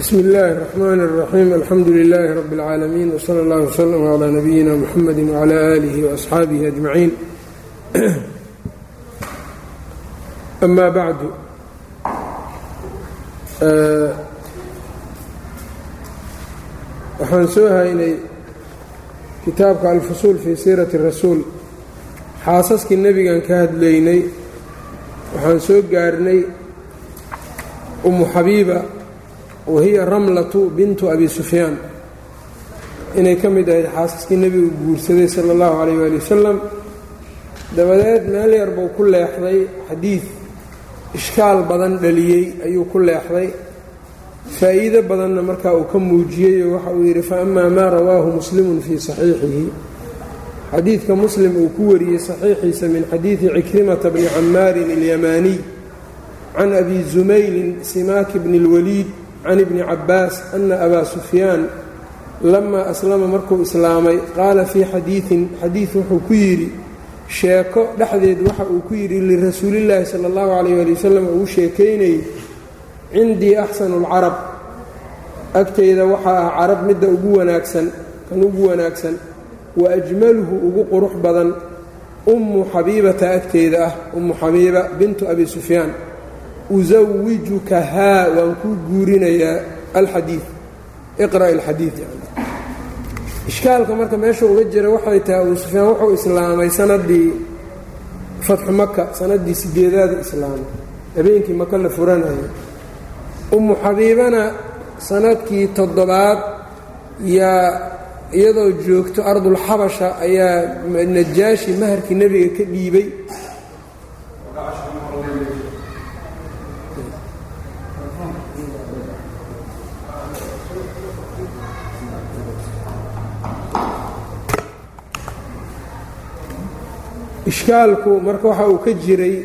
bsm اllahi الرحmn الرaxيim alxamdu لlh rb العaalamiin wslى اllah وslm عlى nabiyina mxamedi وعlى آlih وأصxaabihi أجmaعiin ama bacdu waxaan soo haynay kitaabka alfusuul fii siiraةi الrasuul xaasaskii nebigan ka hadlaynay waxaan soo gaarnay umu xabiiba wahiya ramlatu bintu abi sufyaan. Inay ka mid ahayd xaasaskii nebigu guursaday sala allahu calayh waali wasalam dabadeed meel yar buu ku leexday. Xadiid ishkaal badan dhaliyey ayuu ku leexday. Faa'iido badanna markaa uu ka muujiyey oo waxa uu yidhi fa amaa maa rawaahu muslimun fii saxiixihi. Xadiidka muslim uu ku wariyey saxiixiisa min xadiidi cikrimata bni camaarin alyamaaniy can abi zumaylin simaaki bni اlwaliid can ibni cabbaas ana abaa sufyaan lamaa aslama markuu islaamay qaala fii xadiidin xadiid wuxuu ku yidhi sheeko dhexdeed waxa uu ku yidhi lirasuulillaahi sala allahu calayh ali wasalam uu sheekaynayay cindii axsanu lcarab agtayda waxaa ah carab midda ugu wanaagsan kan ugu wanaagsan wa ajmaluhu ugu qurux badan ummu xabiibata agteyda ah ummu xabiiba bintu abi sufyaan usawijukahaa waan kuu guurinayaa alxadiid iqra' ishkaalka marka meesha uga jira waxay tahay abuu sufyaan wuxuu islaamay sanadii fatxu maka sanadii sideedaada islaamay habeenkii maka la furanaya ummu xabiibana sannadkii toddobaad yaa iyadoo joogto ardulxabasha ayaa najaashi maharkii nebiga ka dhiibay ishkaalku marka waxa uu ka jiray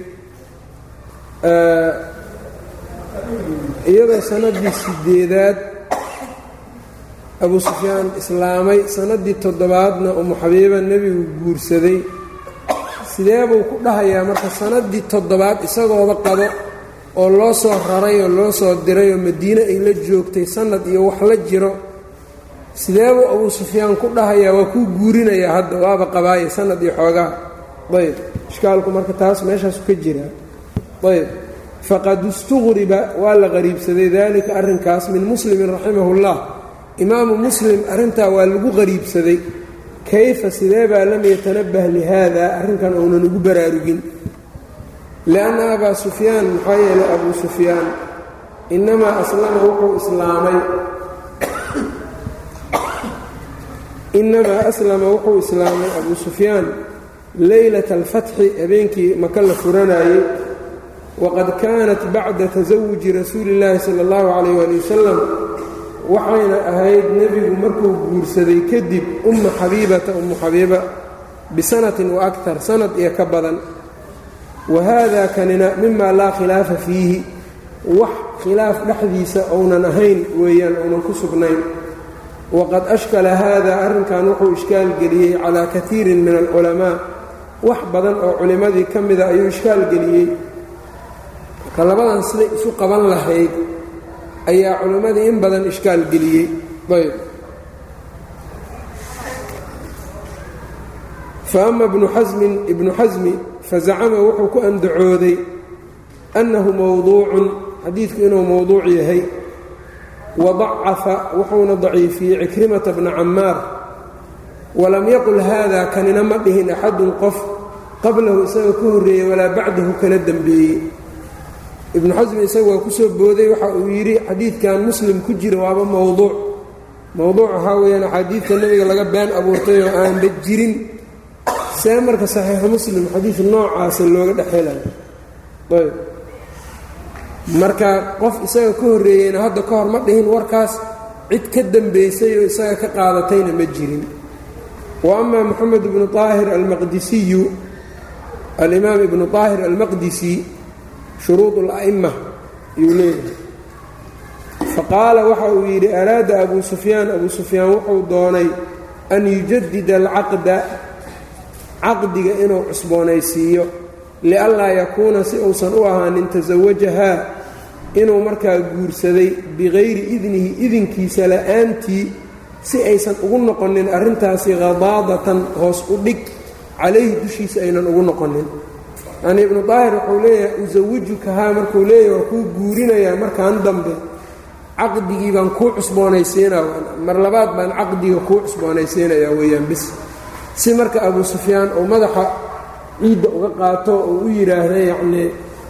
iyadoo sannaddii sideedaad abuu sufyaan islaamay sannaddii toddobaadna umu xabiiba nebigu guursaday. Sidee buu ku dhahayaa marka sannaddii toddobaad isagooba qabo oo loo soo raray oo loo soo diray oo madiine ay la joogtay sannad iyo wax la jiro sidee buu abuu sufyaan ku dhahayaa waa kuu guurinayaa hadda waaba qabaaye sannad iyo xoogaa ayb. Ishkaalku marka taas meeshaasu ka jiraa ayb. Faqad istuqriba waa la qariibsaday dalika arrinkaas min muslimin raximahu اllah imaamu muslim arrintaa waa lagu qariibsaday. Kayfa sidee baa lam yatanabbah lihaada? Arrinkan uunan ugu baraarugin. Lianna abaa sufyaan maxaa yeelay abuu sufyaan. Inamaa aslama wuxuu islaamay. Inamaa aslama wuxuu islaamay abuu sufyaan leylat alfatxi habeenkii maka la furanayey waqad kaanat bacda tasawuji rasuuli illaahi sala allahu calayh waali wasalam waxayna ahayd nebigu markuu guursaday kadib umma xabiibata ummu xabiiba bisanatin wa aktar sanad iyo ka badan wa haada kanina mima laa khilaafa fiihi wax khilaaf dhexdiisa ounan ahayn weeyaan ounan ku sugnayn waqad ashkala haada arrinkan wuxuu ishkaal geliyey calaa katiirin min alculamaa wax badan oo culimmadii ka mida ayuu ishkaal geliyey. Marka labadan siday isu qaban lahayd ayaa culimmadii in badan ishkaal geliyey. Ayb. Fa ama ibnu xasmin ibnu xasmi fazacama wuxuu ku andacooday annahu mowduucun xadiidku inuu mowduuc yahay wa dacafa wuxuuna daciifiyey cikrimata bna camaar walam yaqul haada kanina ma dhihin axadun qof qablahu isaga ka horreeyey walaa bacdahu kala dembeeyey ibnu xasmi isaga waa ku soo booday waxa uu yidhi xadiidkan muslim ku jira waaba mowduuc mowduuc waxaa weeyaan axaadiidka nebiga laga been abuurtay oo aanba jirin. See marka saxiixu muslim xadiid noocaasa looga dhexelayo ayb. Marka qof isaga ka horreeyeyna hadda ka hor ma dhihin warkaas cid ka dembaysay oo isaga ka qaadatayna ma jirin. Wa ama moxamed ibnu طaahir almaqdisiyu alimaam ibnu طaahir almaqdisi shuruud اla'ima ayuu leeyahay. Faqaala waxa uu yidhi araada abuu sufyaan? Abuu sufyaan wuxuu doonay an yujadida alcaqda caqdiga inuu cusboonaysiiyo lianlaa yakuuna si uusan u ahaanin tasawajahaa inuu markaa guursaday bikayri idnihi idinkiisa la'aantii si aysan ugu noqonin arrintaasi khadaadatan hoos u dhig calayhi dushiisa aynan ugu noqonin. Yani ibnu daahir wuxuu leeyahay usawijukahaa markuu leeyahay waa kuu guurinayaa markaan dambe. Caqdigii baan kuu cusboonaysiinaa mar labaad baan caqdiga kuu cusboonaysiinayaa weeyaan bis. Si marka abu sufyaan uu madaxa ciidda uga qaato oo u yidhaahda yacnii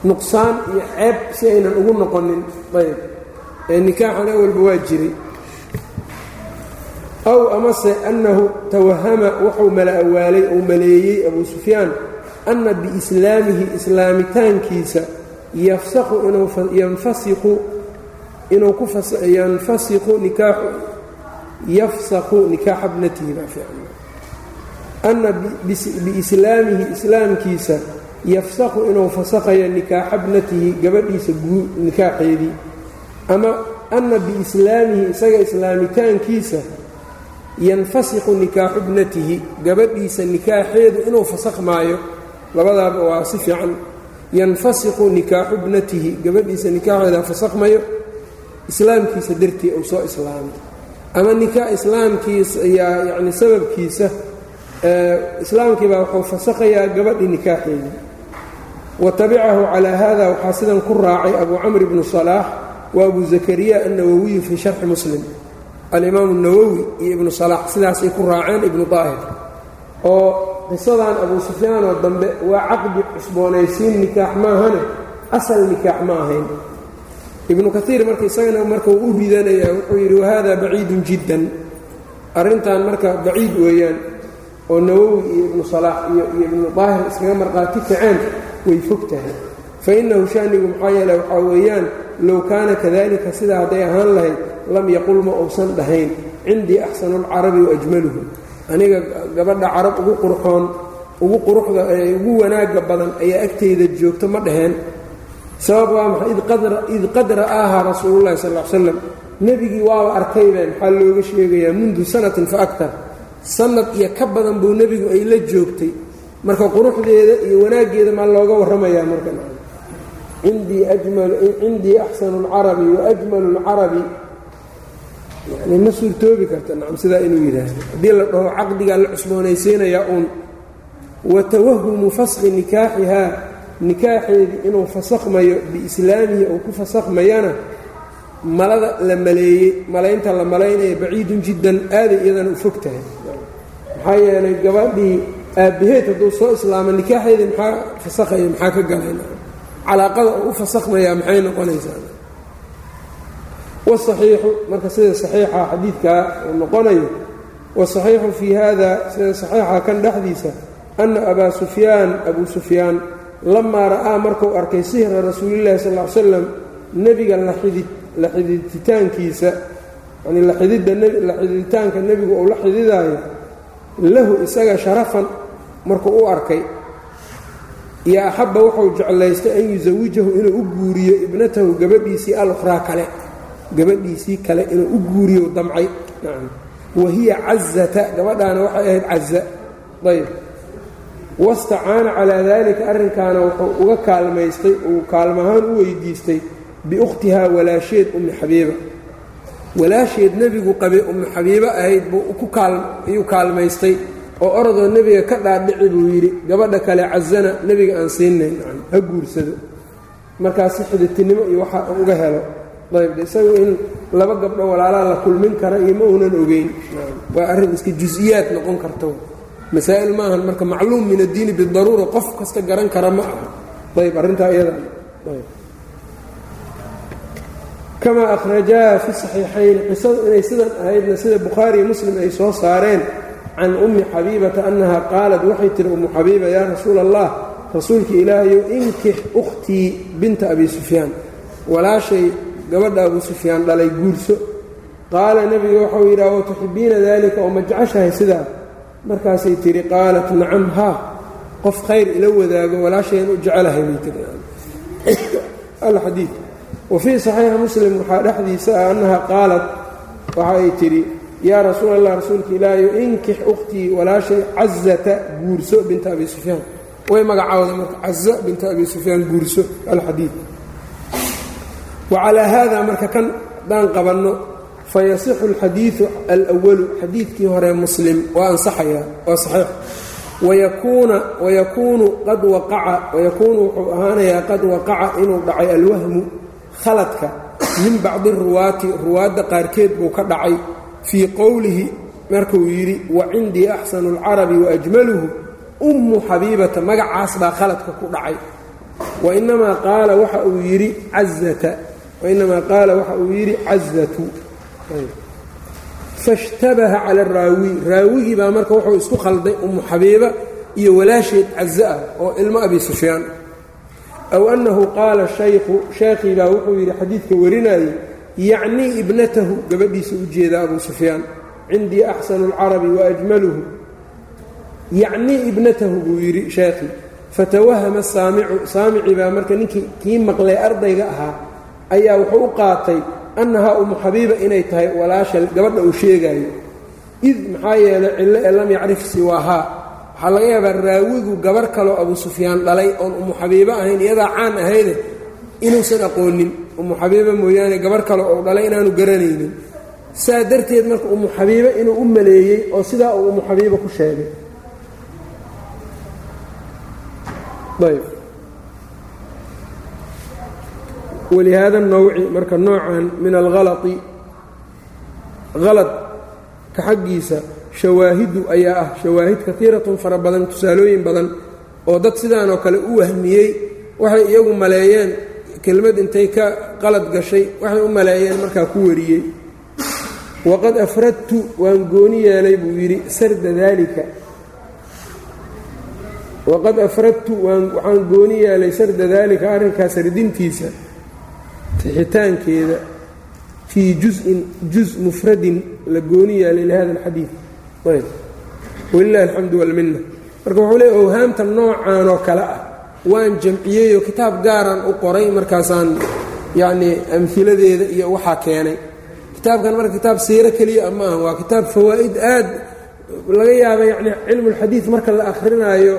nuqsaan iyo ceeb si aynan ugu noqonin ayb. Ee nikaaxan awalba waa jiray aw amase annahu tawahama wuxuu mala awaalay uu maleeyey abu sufyaan anna biislaamihi islaamitaankiisa yafsaqu inuu yanfasiqu inuu ku yanfasiqu nikaaxu yafsaqu nikaaxa bnatihi baa fiican anna biislaamihi islaamkiisa yafsaqu inuu fasaqayo nikaaxa bnatihi gabadhiisa nikaaxeedii. Ama anna biislaamihi isaga islaamitaankiisa yanfasiqu nikaaxu bnatihi gabadhiisa nikaaxeedu inuu fasakmaayo labadaaba waa si fiican. Yanfasiqu nikaaxu bnatihi gabadhiisa nikaaxeeda fasakmayo islaamkiisa dartii uu soo islaamay. Ama nikaax islaamkiisa yaa yacni sababkiisa islaamkiibaa wuxuu fasakhayaa gabadhii nikaaxeedii. Wa tabicahu calaa hada waxaa sidan ku raacay abu camr bnu salaax wa abu zakariya annawowiyu fii sharxi muslim alimaamu nawowi iyo ibnu salaax sidaasay ku raaceen ibnu daahir oo qisadan abu sufyaan oo dambe waa caqdi cusboonaysiin nikaax maahane asal nikaax ma ahayn. Ibnu kaiir marka isagana marka uu u ridanaya wuxuu yidhi wahada baciidun jiddan. Arrintan marka baciid weeyaan oo nawowi iyo ibnu salaax iyo iyo ibnu daahir iskaga marqaati kaceen way fog tahay. Fa innahu shanigu maxaa yeele waxaa weeyaan low kaana kadalika sidaa hadday ahaan lahayd lam yaqul ma uusan dhahayn cindii axsanu lcarabi waajmaluhu aniga gabadha carab ugu qurxoon ugu quruxda ugu wanaagga badan ayaa agtayda joogto ma dhaheen sabab waa maxay id qad ra'aaha rasuululahi sal l slam nebigii waaba arkaybeen maxaa looga sheegayaa mundu sanatin fa aktar sanad iyo ka badan buu nebigu ay la joogtay marka quruxdeeda iyo wanaaggeeda maa looga warramayaa marka cindii axsanu lcarabi waajmalu lcarabi yani ma suurtoobi karta nacam sidaa inuu yidhaahdo haddii la dhaho caqdigaa la cusboonaysiinayaa uun wa tawahumu faskhi nikaaxihaa nikaaxeedii inuu fasakmayo biislaamihi uu ku fasakmayana malada la maleeyey malaynta la malaynaya baciidun jiddan aaday iyadana u fog tahay maxaa yeelay gabadhii aabbaheed hadduu soo islaama nikaaxeedii maxaa fasakhaya maxaa ka galayna calaaqada u fasakmayaa maxay noqonaysaa? Wasaxiixu marka sida saxiixa xadiidkaa uu noqonayo wasaxiixu fii hada sida saxiixa kan dhexdiisa anna abaa sufyaan abuu sufyaan lamaa ra'aa markuu arkay sihra rasuulillahi sal ly slam nebiga la xididitaankiisa yani la xididitaanka nebigu uu la xididaayo lahu isaga sharafan markuu u arkay iyo axabba wuxuu jeclaystay an yusawijahu inuu u guuriyo ibnatahu gabadhiisii alukhraa kale gabadhiisii kale inuu u guuriyo damcay. Wa hiya cazata gabadhaana waxay ahayd caza ayb wastacaana calaa daalika arrinkaana wuxuu uga kaalmaystay uu kaalmahaan u weydiistay biukhtihaa walaasheed ummi xabiiba. Walaasheed nebigu qabay ummi xabiibo ahayd buu ayuu kaalmaystay oo orodoo nebiga ka dhaadhici buu yidhi gabadha kale cazana nebiga aan siinayn ha guursado. Markaasi xiditinimo iyo waxa uga helo. Ayb isagu in laba gabdho walaalaa la kulmin kara iyo ma uunan ogeyn. Waa arrin iska jus-iyaad noqon karto. Masaa'il maahan marka macluum min addiini bidaruura qof kasta garan kara ma aha. Ayb arrintaa iyada. Kamaa akhrajaa fi saxiixayn qisadu inay sidan ahaydna sida bukhaari iyo muslim ay soo saareen can ummi xabiibata annaha qaalat waxay tihi ummu xabiiba yaa rasuula allah rasuulka ilaahayow inkix ukhtii binta abi sufyaan. Walaashay gabadha abu sufyaan dhalay guurso. Qaala nebiga waxau yidhaha wa tuxibiina daalika oo ma jeceshahay sidaa? Markaasay tihi qaalat nacam haa qof khayr ila wadaago walaashayaan u jecelahay bay tii alxadiid wa fii saxiixi muslim waxaa dhexdiisa ah annaha qaalat waxa ay tidhi yaa rasuul allah rasuulka ilaahayo inkix ukhtii walaashay cazata guurso binta abi sufyaan. Way magacaawda marka caza binta abi sufyaan guurso alxadiid. Wacalaa haada marka kan haddaan qabanno fayasixu alxadiidu alwalu xadiidkii hore muslim waa ansaxayaa waa saxiix. Wayakuunu qad waqaca wayakuunu wuxuu ahaanayaa qad waqaca inuu dhacay alwahmu khaladka min bacdi ruwaati ruwaadda qaarkeed buu ka dhacay fii qowlihi markuu yidhi wa cindii axsanu alcarabi waajmaluhu ummu xabiibata magacaas baa khaladka ku dhacay. Wainamaa qaala waxa uu yidhi cazata wainamaa qaala waxa uu yidhi cazatu faishtabaha cala araawi raawigii baa marka wuxuu isku khalday ummu xabiiba iyo walaasheed caza ah oo ilmo abi sufyaan. Aw annahu qaala shaykhu sheekhii baa wuxuu yidhi xadiidka warinayay yacnii ibnatahu gabadhiisa u jeeda abu sufyaan cindii axsanu alcarabi waajmaluhu yacnii ibnatahu buu yidhi sheekhii fatawahama saamicu saamici baa marka ninkii kii maqlay ardayga ahaa ayaa wuxuu u qaatay annahaa umu xabiiba inay tahay walaasha gabadha uu sheegaayo. Id maxaa yeelay cillo ee lam yacrif siwaahaa. Waxaa laga yaabaa raawigu gabarh kaloo abu sufyaan dhalay oon umu xabiibo ahayn iyadaa caan ahayde inuusan aqoonin umu xabiiba mooyaane gabarh kale ou dhalay inaanu garanaynin. Saa darteed marka umu xabiibo inuu u maleeyey oo sidaa uu umu xabiibo ku sheegay. Ayb. Walihaada nawci marka noocan min alhalai haladka xaggiisa shawaahidu ayaa ah shawaahid kaiiratun fara badan tusaalooyin badan oo dad sidaanoo kale u wahmiyey waxay iyagu maleeyeen kelmad intay ka qalad gashay waxay u maleeyeen markaa ku wariyey. Waqad afradtu waan gooni yeelay buu yidhi sarda daalika. Waqad afradtu waxaan gooni yeelay sarda daalika arrinkaas sardintiisa tixitaankeeda fii juzin juz mufradin la gooni yeelay lihada alxadiid walilahi alxamdu walminna. Marka wuxuu leey owhaamta noocan oo kale ah waan jamciyeyoo kitaab gaaraan u qoray markaasaan yacnii amhiladeeda iyo waxaa keenay. Kitaabkan marka kitaab siiro keliya ma aha waa kitaab fawaa'id aad laga yaaba yacni cilmulxadiid marka la akhrinaayo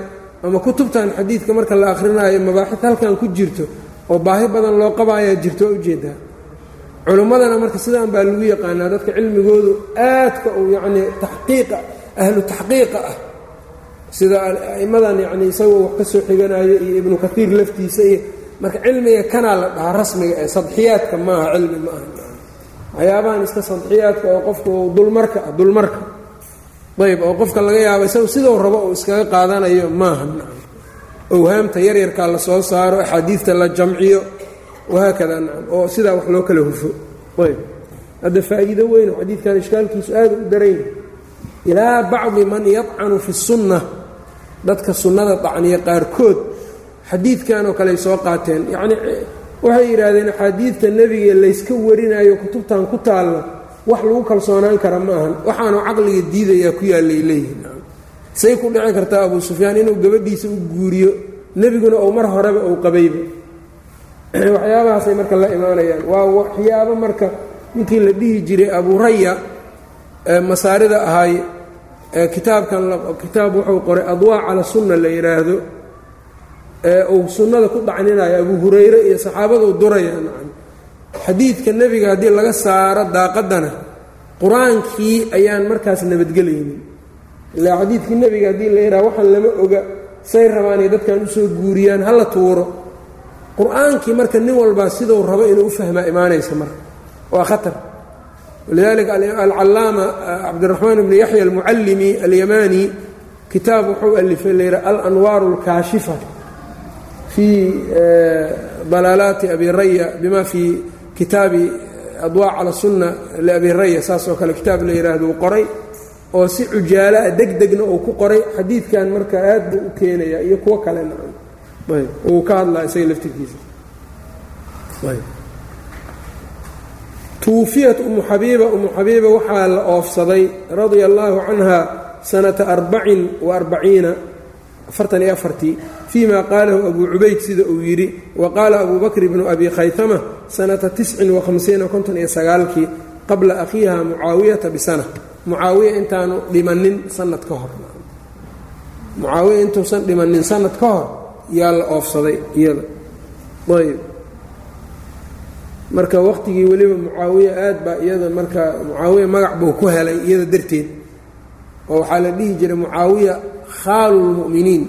ama kutubtan xadiidka marka la akhrinaayo mabaaxid halkan ku jirto oo baahi badan loo qabaayaa jirto waa u jeedaa culimmadana marka sidaan baa lagu yaqaanaa dadka cilmigoodu aadka uu yacnii taxqiiqa ahlu taxqiiqa ah sida a'immadan yacni isagoo wax ka soo xiganayo iyo ibnu kaiir laftiisa iyo marka cilmiga kanaa la dhahaa rasmiga ee sadxiyaadka maaha cilmi ma aha. Waxyaabahan iska sadxiyaadka oo qofka dulmarka ah dulmarka. Ayb oo qofka laga yaabo isagu sidou rabo uu iskaga qaadanayo maaha. Owhaamta yaryarkaa la soo saaro axaadiidta la jamciyo wahaakada nacam oo sidaa wax loo kala hufo. Ayb hadda faa'iido weyn xadiidkan ishkaalkiisu aada u daranya ilaa bacdi man yadcanu fi sunna dadka sunnada dacniya qaarkood xadiidkan oo kale ay soo qaateen. Yacnii waxay yidhaahdeen axaadiidta nebiga layska warinayo kutubtan ku taalla wax lagu kalsoonaan kara ma ahan. Waxaanu caqliga diidayaa ku yaallay leeyihiin say ku dhici kartaa abuu sufyaan inuu gabadhiisa u guuriyo nebiguna ou mar horeba ou qabayba. Waxyaabahaasay marka la imaanayaan. Waa waxyaabo marka ninkii la dhihi jiray abuuraya masaarida ahaay kitaabkan kitaab wuxuu qoray adwaa cala sunna la yidhaahdo ee uu sunnada ku dhacninayo abuu hurayre iyo saxaabaduu duraya nacam xadiidka nebiga haddii laga saaro daaqadana qur'aankii ayaan markaas nabadgelaynin ilaa xadiidkii nebiga haddii la yidhaha waxaan lama oga say rabaanay dadkan u soo guuriyaan hala tuuro. Qur'aankii marka nin walbaa siduu rabo inuu u fahmaa imaanaysa marka. Waa khatar walidalika alcallaama cabdiraxmaan bni yaxya almucallimi alyamani kitaab wuxuu alifay layidhaha alanwaaru alkaashifa fii dalaalaati abi raya bima fii kitaabi adwaa cala sunna liabi raya saas oo kale kitaab la yidhaahdo uu qoray oo si cujaala ah deg degna uu ku qoray xadiidkan marka aad buu u keenayaa iyo kuwo kale nacam ayb uu ka hadlaa isaga laftirkiisa ayb tuufiyat umu xabiiba umu xabiiba waxaa la oofsaday radia allaahu canha sanata arbacin wa arbaciina afartan iyo afartii fii ma qaalahu abuu cubayd sida uu yidhi wa qaala abuu bakr bnu abi khaytama sanata tiscin wahamsiina konton iyo sagaalkii qabla akhiiha mucaawiyata bisana. Mucaawiya intaanu dhimanin sanad ka hor. Mucaawiya intuusan dhimanin sanad ka hor yaa la oofsaday iyada. Ayb marka waqtigii weliba mucaawiya aad baa iyada marka mucaawiya magac buu ku helay iyada darteed. Oo waxaa la dhihi jiray mucaawiya khaalu lmu'miniin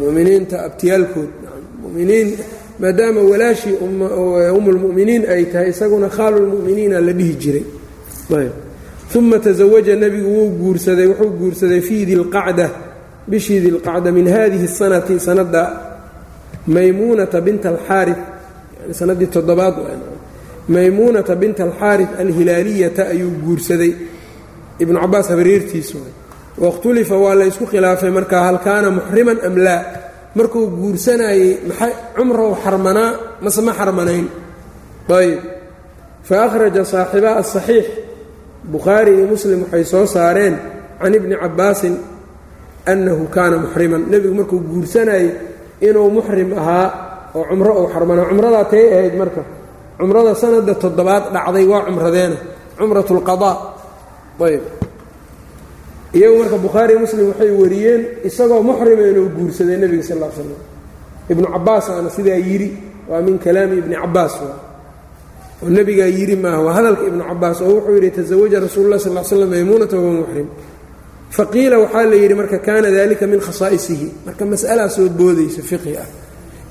mu'miniinta abtiyaalkood. Muminiin maadaama walaashii umulmu'miniin ay tahay isaguna khaalulmu'miniina la dhihi jiray. Uma tasawaja nebigu wuu guursaday wuxuu guursaday fii dilqacda bishii dilqacda min hadihi sanati sanadda maymuunata binta alxaari sanadii toddobaad maymuunata binta alxaari alhilaaliyata ayuu guursaday ibnu cabaas habareertiisu. Wakhtulifa waa la ysku khilaafay markaa hal kaana muxriman am laa? Markuu guursanayey maxay cumrow xarmanaa mase ma xarmanayn? Ayb fa akhraja saaxibaa asaxiix bukhaari iyo muslim waxay soo saareen can ibni cabbaasin annahu kaana muxriman nebigu markuu guursanayey inuu muxrim ahaa oo cumro uu xarmanaa cumradaa tay ahayd marka cumrada sanadda toddobaad dhacday waa cumradeena. Cumrat lqadaa ayb iyagu marka bukhaari muslim waxay wariyeen isagoo muxrima inuu guursaday nebiga sal l slam ibnu cabaas aana sidaa yidhi waa min kalaami ibni cabaas oo nebigaa yidhi maaha waa hadalka ibnu cabaas oo wuxuu yidhi tasawaja rasuulu lah sal slam maymuunata wahuwa muxrim faqiila waxaa la yidhi marka kaana dalika min khasaa'isihi. Marka mas'alaa soo boodaysa fiqhi ah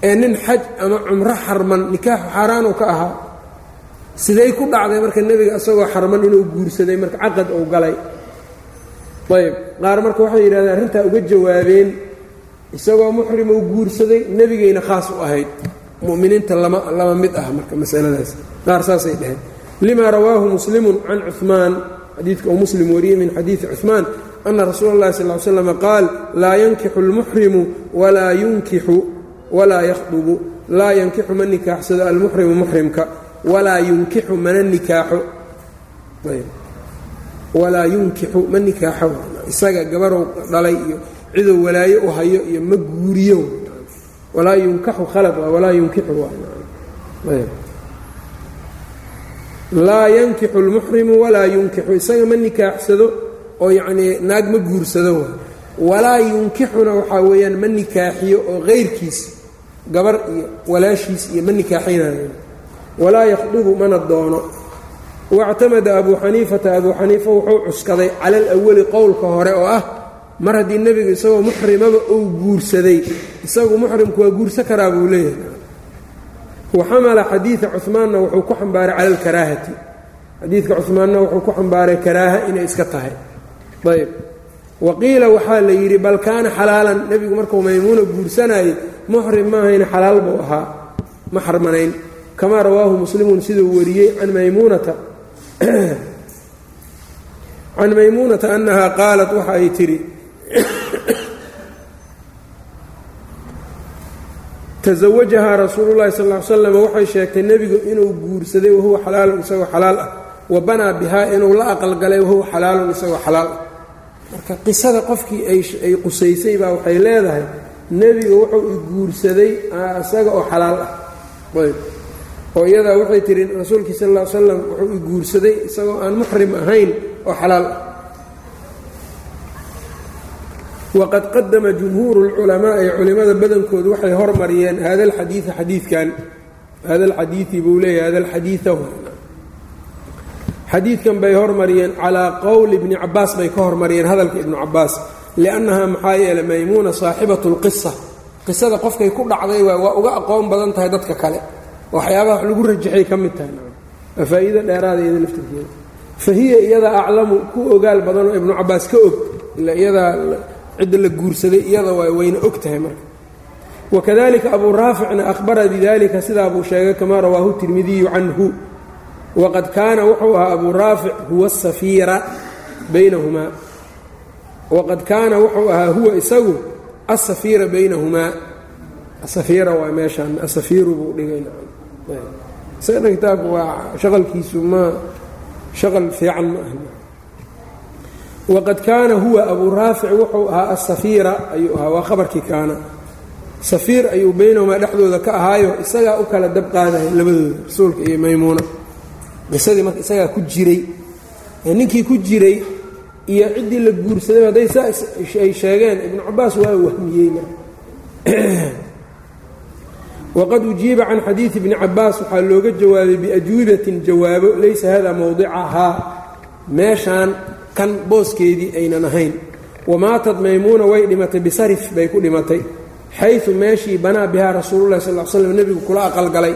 ee nin xaj ama cumro xarman nikaaxu xaaraanu ka ahaa siday ku dhacday marka nebiga isagoo xarman inuu guursaday marka caqad uu galay. Ayb qaar marka waxay yidhahdeen arrintaa uga jawaabeen isagoo muxrim uu guursaday nebigayna khaas u ahayd. Muminiinta lama lama mid ah marka masaladaas. Qaar saasay dheheen limaa rawaahu muslimun can cumaan xadiidka uu muslim wariyey min xadiidi cumaan ana rasuula اllahi sal l slam qaal laa yankixu اlmuxrimu walaa yunkixu walaa yakhdubu laa yankixu ma nikaaxsado almuxrimu muxrimka walaa yunkixu mana nikaaxo. Walaa yunkixu ma nikaaxo. Isaga gabarow dhalay iyo ciduu walaayo u hayo iyo ma guuriyo walaa yunkaxu khalad walaa yunkixu laa yankixu lmuxrimu walaa yunkixu isaga ma nikaaxsado oo yacnii naag ma guursado waay walaa yunkixuna waxaa weeyaan ma nikaaxiyo oo kayrkiis gabar iyo walaashiis iyo ma nikaaxinayo walaa yakhdubu mana doono. Wاctamada abu xaniifata abuu xaniifa wuxuu cuskaday cala alawali qowlka hore oo ah mar haddii nebigu isagoo muxrimaba uu guursaday isagu muxrimku waa guursa karaa buu leeyahay. Wa xamala xadiida cumaanna wuxuu ku xambaaray cala alkaraahati xadiidka cumaanna wuxuu ku xambaaray karaaha inay iska tahay. Ayb wa qiila waxaa la yidhi bal kaana xalaalan nebigu markuu maymuuna guursanayay muxrim maahayna xalaal buu ahaa. Ma xarmanayn. Kamaa rawaahu muslimun siduu wariyey can maymuunata. Can maymuunata annahaa qaalat waxa ay tidhi tasawajahaa rasuulu llahi sal ly slam waxay sheegtay nebigu inuu guursaday wahuwa xalaalun isagoo xalaal ah. Wa banaa bihaa inuu la aqalgalay wahuwa xalaalun isagoo xalaal ah. Marka qisada qofkii ay qusaysay baa waxay leedahay nebigu wuxuu i guursaday isaga oo xalaal ah. Oo iyadaa waxay tihi rasuulkii sal ll ly slam wuxuu guursaday isagoo aan muxrim ahayn oo xalaal ah. Waqad qadama jumhuuru اlculamaa'i culimmada badankoodu waxay hormariyeen hada alxadiida xadiidkan. Hada alxadiidi buu leeyahy hada alxadiida xadiidkan bay hormariyeen calaa qowli ibni cabaas bay ka hormariyeen hadalka ibnu cabaas liannahaa maxaa yeeley maymuuna saaxibatu اlqisa qisada qofkay ku dhacday waa waa uga aqoon badan tahay dadka kale waxyaabaha wax lagu rajaxay ka mid tahay waa dheeraada iyada laftirkeeda fa hiya aclamu ku ogaal badanoo ibnu cabaas ka og ila iyadaa cidda la guursaday iyada waa wayna og tahay marka wakadalika abuu raaficna ahbara bidalika sidaa buu sheegay kamaa rawaahu tirmidiyu canhu waqad kaana wuxuu ahaa abuu raafic huwa asafiira baynahumaa waqad kaana wuxuu ahaa huwa isagu asafiira baynahumaa asafiira waa meeshaan asafiiru buu dhigay isaga kitaabku waa shaqalkiisu ma shaqal fiican ma aha waqad kaana huwa abuu raafic wuxuu ahaa asafiira ayuu ahaa waa khabarkii kaana safiir ayuu baynahumaa dhexdooda ka ahaayo isagaa u kala dab qaadahay labadooda rasuulka iyo maymuuna qisadii marka isagaa ku jiray ninkii ku jiray iyo ciddii la guursaday hadday saa ay sheegeen ibnu cabaas waa wahmiyey waqad ujiiba can xadiidi bni cabaas waxaa looga jawaabay biajwibatin jawaabo laysa hada mowdicahaa meeshaan kan booskeedii aynan ahayn. Wamaatad maymuuna way dhimatay bisarif bay ku dhimatay. Xayu meeshii banaa bihaa rasuululahi sal l slam nebigu kula aqalgalay.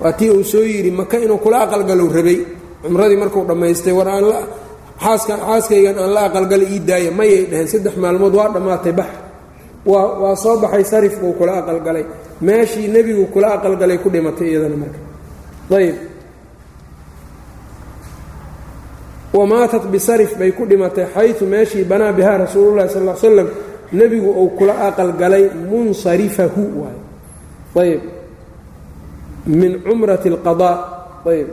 Waa tii uu soo yidhi maka inuu kula aqalgalow rabay. Cumradii markuu dhammaystay war aan xaaskaygan aan la aqalgalay ii daaya mayay dhaheen. Saddex maalmood waa dhammaatay bax. Waa soo baxay sarif buu kula aqalgalay. Meeshii nebigu kula aqalgalay ku dhimatay iyadana marka. Ayb wamaatat bisarif bay ku dhimatay xayu meeshii banaa bihaa rasuululahi sal l slam nebigu uu kula aqalgalay munsarifahu waay ayb min cumrati اlqadaa ayb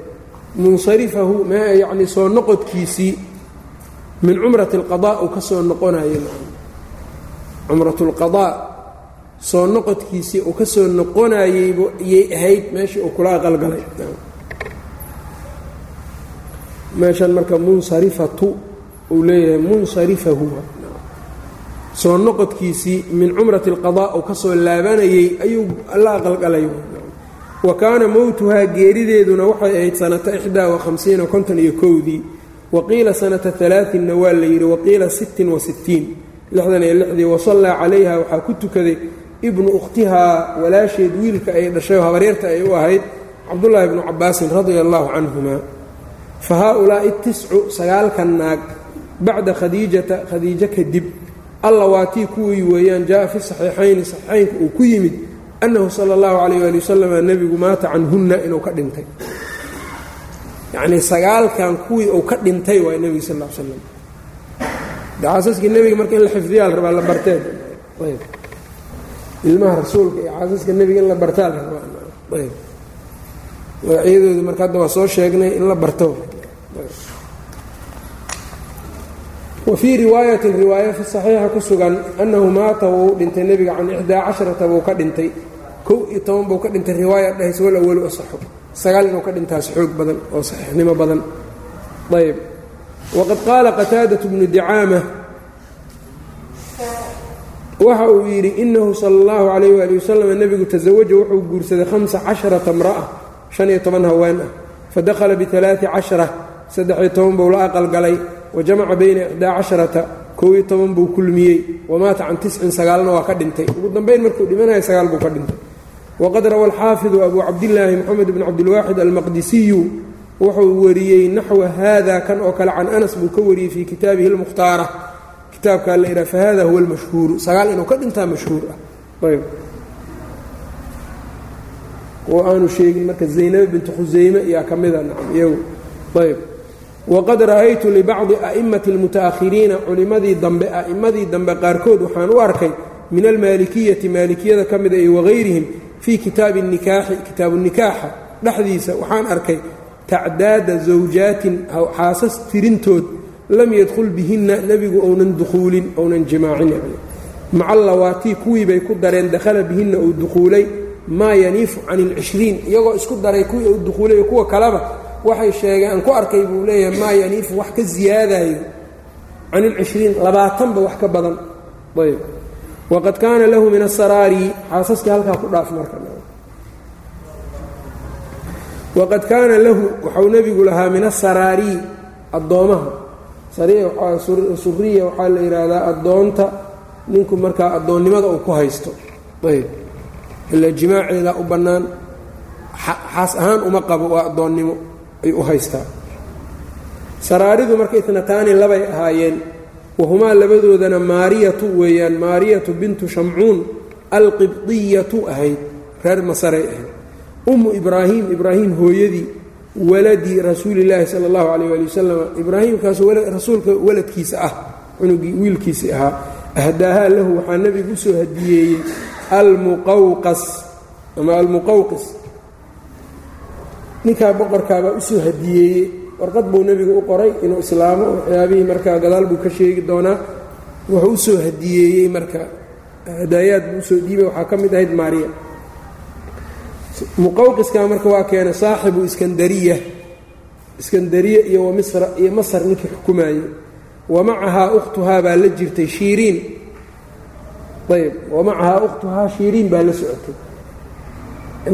munsarifahu yacni soo noqodkiisii min cumrat alqadaa uu ka soo noqonayo cumratulqadaa soo noqodkiisii uu ka soo noqonayeybu yay ahayd meeshii uu kula aqalgalay meeshan marka munsarifatu uu leeyahay munsarifa huwa soo noqodkiisii min cumrati alqadaa uu ka soo laabanayey ayuu la aqalgalay wa kaana mowtuhaa geerideeduna waxay ahayd sanata xdaa wa hamsiina konton iyo kowdii wa qiila sanata alaainna waa la yidhi waqiila sittin wa sittiin lixdan iyo lixdii wasallaa calayha waxaa ku tukaday ibnu ukhtihaa walaasheed wiilka ay dhashay oo habaryarta ay u ahayd cabdullaahi bnu cabaasin radia allaahu canhuma fa haa-ulaa'i tiscu sagaalkan naag bacda khadiijata khadiijo kadib alla waatii kuwii weeyaan jaa fi saxiixayni saxiixaynka uu ku yimid annahu sala allahu calayh waali wasalam nebigu maata canhunna inuu ka dhintay yacnii sagaalkan kuwii uu ka dhintay waay nebiga sal l slam xaasaskii nebiga marka in la xifdiyaa la rabaa la bartee. Ayb. Ilmaha rasuulka iyo xaasaska nebiga in la bartaa la rabaa. Ayb. Magacyadooda marka hadda waa soo sheegnay in la barto. Wa riwaayatin riwaaya fi saxiixa ku sugan annahu maata wuu dhintay nebiga can ixdaa casharata buu ka dhintay. Kow iyo toban buu ka dhintay riwaaya dhahaysa wal asaxo sagaal inuu ka dhintaas xoog badan oo saxiixnimo badan. Ayb waqad qaala qataadatu bnu dicaama waxa uu yidhi inahu sala allahu calayh waali wasalam nebigu tasawaja wuxuu guursaday hamsa casharata mra'a shan iyo toban haween ah. Fadakhala bialaai cashara saddex-iyo toban buu la aqalgalay. Wa jamaca bayna ixdaa casharata kow iyo toban buu kulmiyey. Wamaata can tiscin sagaalna waa ka dhintay. Ugu dambayn markuu dhimanaya sagaal buu ka dhintay wqad rawa alxaafidu abu cabdillaahi moxamed bn cabdilwaaxid almaqdisiyu wuxuu wariyey naxwa haada kan oo kale can anas buu ka wariyey fii kitaabihi lmukhtaara kitaabkaa la idhaa fahada huwa almashhuuru sagaal inuu ka dhintaa mashhuur ah ayb oo aanu sheegin marka zaynab bintu khuseyme yaa ka mida nacam iyagu ayb waqad ra'aytu libacdi a'imati almuta'ahiriina culimmadii dambe a'immadii dambe qaarkood waxaan u arkay min almaalikiyati maalikiyada ka mida iyo wagayrihim fii kitaabi اnikaaxi kitaabu nikaaxa dhexdiisa waxaan arkay tacdaada zawjaatin xaasas tirintood lam yadkhul bihinna nebigu ounan dukhuulin ounan jimaacin. Yani macallawaatii kuwii bay ku dareen dakhala bihinna uu dukhuulay maa yaniifu can ilcishriin iyagoo isku daray kuwii uu dukhuulay kuwa kaleba. Waxay sheegeen ku arkay buu leeyahay maa yaniifu wax ka siyaadayo can ilcishriin labaatanba wax ka badan. Ayb waqad kaana lahu min asaraari xaasaskii halkaa ku dhaaf marka waqad kaana lahu waxau nebigu lahaa min asaraari addoomaha suriya waxaa la yidhaahdaa addoonta ninku markaa addoonnimada uu ku haysto ayb ilaa jimaaceedaa u bannaan xaas ahaan uma qabo waa addoonnimo ay u haystaa saraaridu marka itnataani labay ahaayeen wahumaa labadoodana maariyatu weeyaan maariyatu bintu shamcuun alqibdiyatu ahayd reer masaray ahayd. Ummu ibraahim ibraahim hooyadii waladii rasuulillaahi sala allahu calayh waali wasalam ibraahimkaasu rasuulka waladkiisa ah cunugii wiilkiisii ahaa ahdaahaa lahu waxaa nebigu u soo hadiyeeyey almuqawqas ama almuqawqis. Ninkaa boqorkaabaa u soo hadiyeeyey warqad buu nebigu u qoray inuu islaamo waxyaabihii markaa gadaal buu ka sheegi doonaa. Wuxuu u soo hadiyeeyey marka hadaayaad buu u soo dhiibay waxaa ka mid ahayd maariya. Muqawqiskaa marka waa keenay saaxibu iskandariya. Iskandariya iyo wamisra iyo masar ninkii xukumaayey. Wa macahaa ukhtuhaa baa la jirtay shiiriin. Ayb wa macahaa ukhtuhaa shiiriin baa la socotay.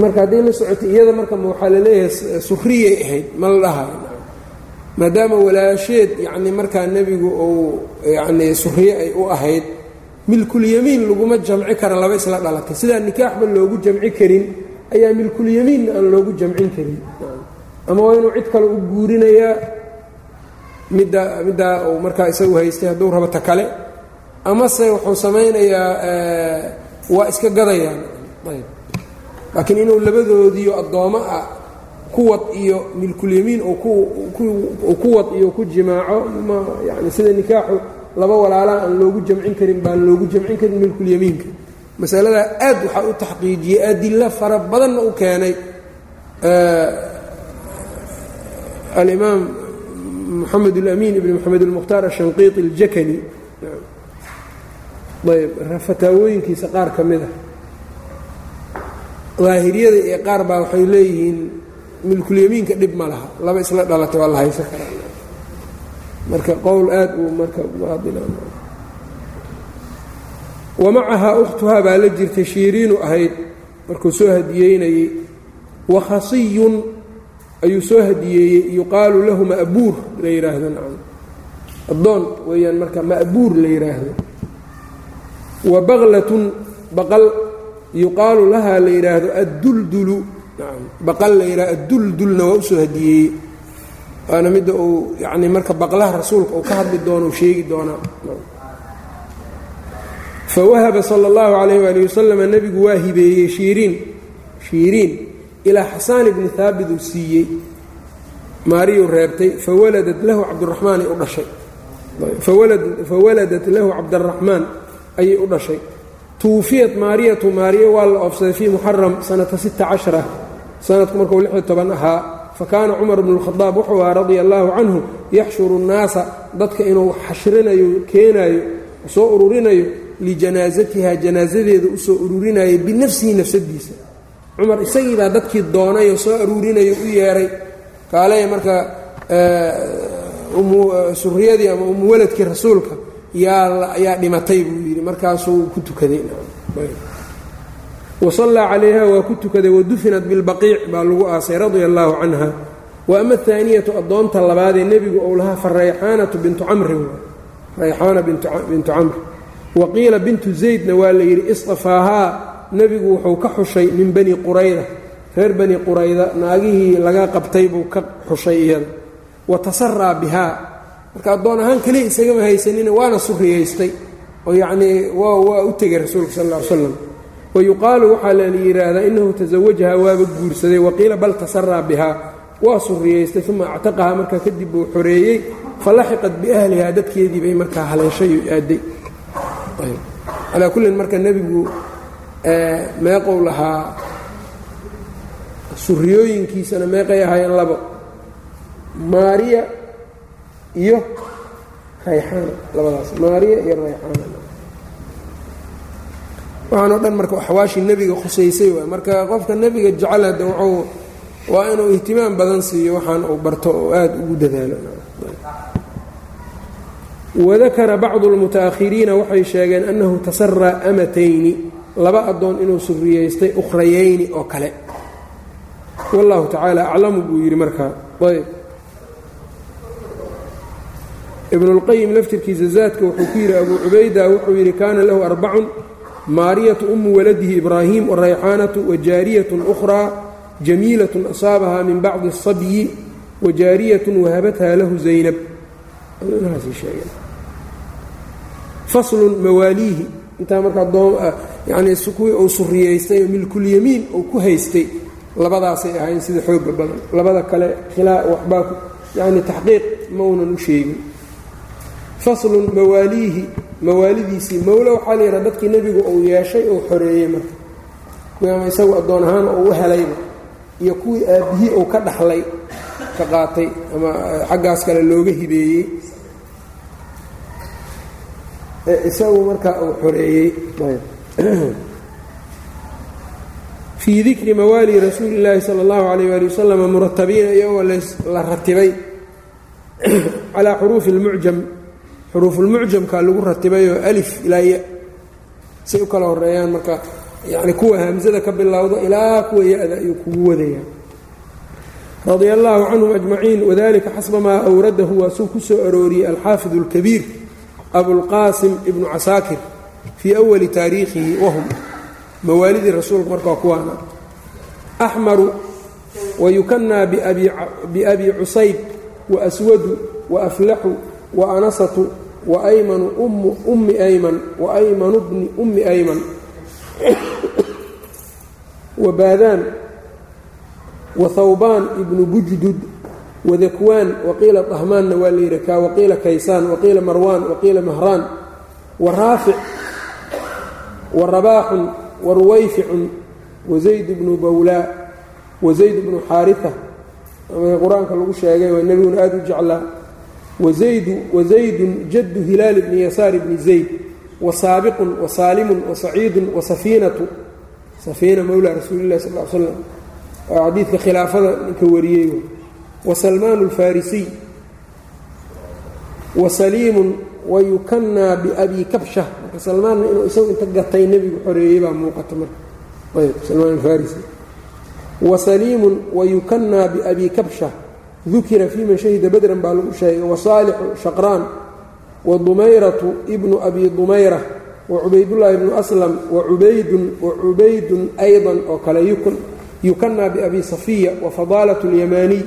Marka haddii la socotay iyada marka waxaa la leeyahay suriyay ahayd ma la dhahayo maadaama walaasheed yacni markaa nebigu uu yacni suriye ay u ahayd milkulyamiin laguma jamci kara laba isla dhalatay. Sidaa nikaaxba loogu jamci karin ayaa milkulyamiinna aan loogu jamcin karin. Ama waa inuu cid kale u guurinayaa midda middaa uu markaa isagu haystay hadduu rabo ta kale amase wuxuu samaynayaa waa iska gadayaan. Ayb laakiin inuu labadoodiio addoommo ah kuwad iyo milkulyamiin uu kuwad iyo ku jimaaco ma yani sida nikaaxu laba walaalaa aan loogu jamcin karin baan loogu jamcin karin milkulyamiinka masaladaa aad waxaa u taxqiijiyey adilo fara badanna u keenay alimaam moxamed اlamiin ibn moxamed اlmukhtaar ashanqiiطi اljakani ayb fataawooyinkiisa qaar ka mid a daahiriyada iyo qaar baa waxay leeyihiin milkulyamiinka dhib ma laha. Laba isla dhalatay waa la haysan karaa. Marka qowl aad uu marka wamacahaa ukhtuhaa baa la jirtay shiiriinu ahayd. Markuu soo hadiyeynayey wakhasiyun ayuu soo hadiyeeyey. Yuqaalu lahu ma'buur la yidhaahdo nacam. Addoon weeyaan marka ma'buur la yidhaahdo wa baqlatun baqal. Yuqaalu lahaa la yidhaahdo adduldulu baqal la yidhahdo adduldulna waa u soo hadiyeeyey waana midda uu yacni marka baqlaha rasuulka uu ka hadli doono u sheegi doonaa fawahaba sala اllahu calayh waali wasalama nebigu waa hibeeyey shiiriin. Shiiriin ilaa xasaan ibni haabit uu siiyey. Maariyuu reebtay fawaladat lahu cabduraxmaan ay u dhashay. Fawaladat lahu cabdaraxmaan ayay u dhashay. Tuufiyat maariyatu maariya waa la oofsaday fii muxaram sanata sita cashara sanadku markuu lix iyo toban ahaa fakaana cumar bnu lkhadaab wuxuu ahaa radia allaahu canhu yaxshuru nnaasa dadka inuu xashrinayo keenaayo soo ururinayo lijanaasatiha janaasadeeda u soo ururinayay binafsihi nafsadiisa. Cumar isagii baa dadkii doonayoo soo aruurinayo u yeeray. Kaaley marka suriyadii ama umuwaladkii rasuulka yaa dhimatay buu yidhi markaasuu ku tukaday wasallaa calayha waa ku tukaday wadufinat bilbaqiic baa lagu aasay radia allaahu canha. Wa ama ahaaniyatu addoonta labaadee nebigu ou lahaa fa rayxaanatu bintu camrin rayxaana bintu camr. Wa qiila bintu zaydna waa la yidhi istafaahaa. Nebigu wuxuu ka xushay min bani qurayda. Reer bani qurayda naagihii laga qabtay buu ka xushay iyada. Wa tasaraa bihaa. Marka addoon ahaan keliya isagama haysanina waana suriyaystay oo yacnii waa u tegay rasuulka sal ll ly slam wa yuqaalu waxaa la yidhaahdaa innahu tasawajahaa waaba guursaday waqiila bal tasaraa bihaa waa suriyaystay uma actaqahaa markaa kadib buu xoreeyey falaxiqat biahlihaa dadkeedii bay markaa haleeshay oo aaday calaa kullin marka nebigu meeqow lahaa suriyooyinkiisana meeqay ahaayeen labo maariya iyo rayxaana labadaas maariya iyo rayxaana waxaan oo dhan marka axwaashii nebiga khusaysay waay. Marka qofka nebiga jecel hadda wuxuu waa inuu ihtimaam badan siiyo waxaan uu barto oo aada ugu dadaalo. Wadakara bacdu اlmuta'ahiriina waxay sheegeen annahu tasaraa amatayni laba addoon inuu suriyaystay ukhrayayni oo kale. Wallahu tacaala aclamu buu yidhi markaa ayb. Ibnulqayim laftirkiisa zaadka wuxuu ku yidhi abuu cubayda wuxuu yidhi kaana lahu arbacun maariyatu umu waladihi ibraahim warayxaanatu wajaariyatun ukhraa jamiilatun asaabahaa min bacdi asabyi wajaariyatun wahabathaa lahu zaynab. Faslun mawaaliihi intaa markaa ah, yani kuwii uu suriyaystay oo milkulyamiin uu ku haystay labadaasay ahayn sida xooga badan. Labada kale khilaa waxbaa yani taxqiiq ma uunan u sheegin faslun mawaaliihi mawaalidiisii mawlo waxaa la yidhaha dadkii nebigu uu yeeshay uu xoreeyey marka. Ama isagu addoon ahaan uu u helayba iyo kuwii aabbihii uu ka dhaxlay ka qaatay ama xaggaas kale looga hibeeyey. Isagu markaa uu xoreeyey. Fii dikri mawaali rasuuli illaahi sala allahu calayh waali wasalama muratabiina iyagoo la ratibay calaa xuruufi اlmucjam xuruufulmucjamka lagu ratibayoo alif ilaa ya say u kala horeeyaan marka yacni kuwa hamsada ka bilowda ilaa kuwa ya-da ayuu kugu wadaya radia allaahu canhum ajmaciin wadalika xasba maa awradahu waa ku soo arooriyey alxaafid اlkabiir abulqaasim ibnu casaakir fii awali taariikhihi wahum mawaalidii rasuulka markaa kuwaana axmaru wayukanaa biabi cusayb waaswadu waaflaxu waanasatu waaymanu ummi ayman waaymanu bni ummi ayman. Wabaadaan wahawbaan ibnu bujdud wadakwaan waqiila dahmaanna waa la yidhi kaa waqiila kaysaan waqiila marwaan waqiila mahraan waraafic warabaaxun waruwayficun wazayd bnu bawlaa wazayd bnu xaarita qur'aanka lagu sheegay waa nebiguna aada u jeclaa wazaydun jaddu hilaal bni yasaar bni zayd wasaabiqun wasaalimun wasaciidun wasafiinatu safiina mowlaa rasuulillahi sal slam waa xadiidka khilaafada ninka wariyey wasalmaan alfarisiy wasaliimun wayukanaa biabi kabsha. Marka salmaanna inuu isagu inta gatay nebigu xoreeyey baa muuqata marka. Ayb salmaan alfarisi wasaliimun wayukanaa biabi kabsha dukira fii man shahida badran baa lagu sheegay wasaalixu shaqraan wadumayratu ibnu abi dumayra wacubaydullaahi bnu aslam wacubaydun wacubaydun aydan oo kale yukanaa biabi safiya wafadaalat اlyamaaniy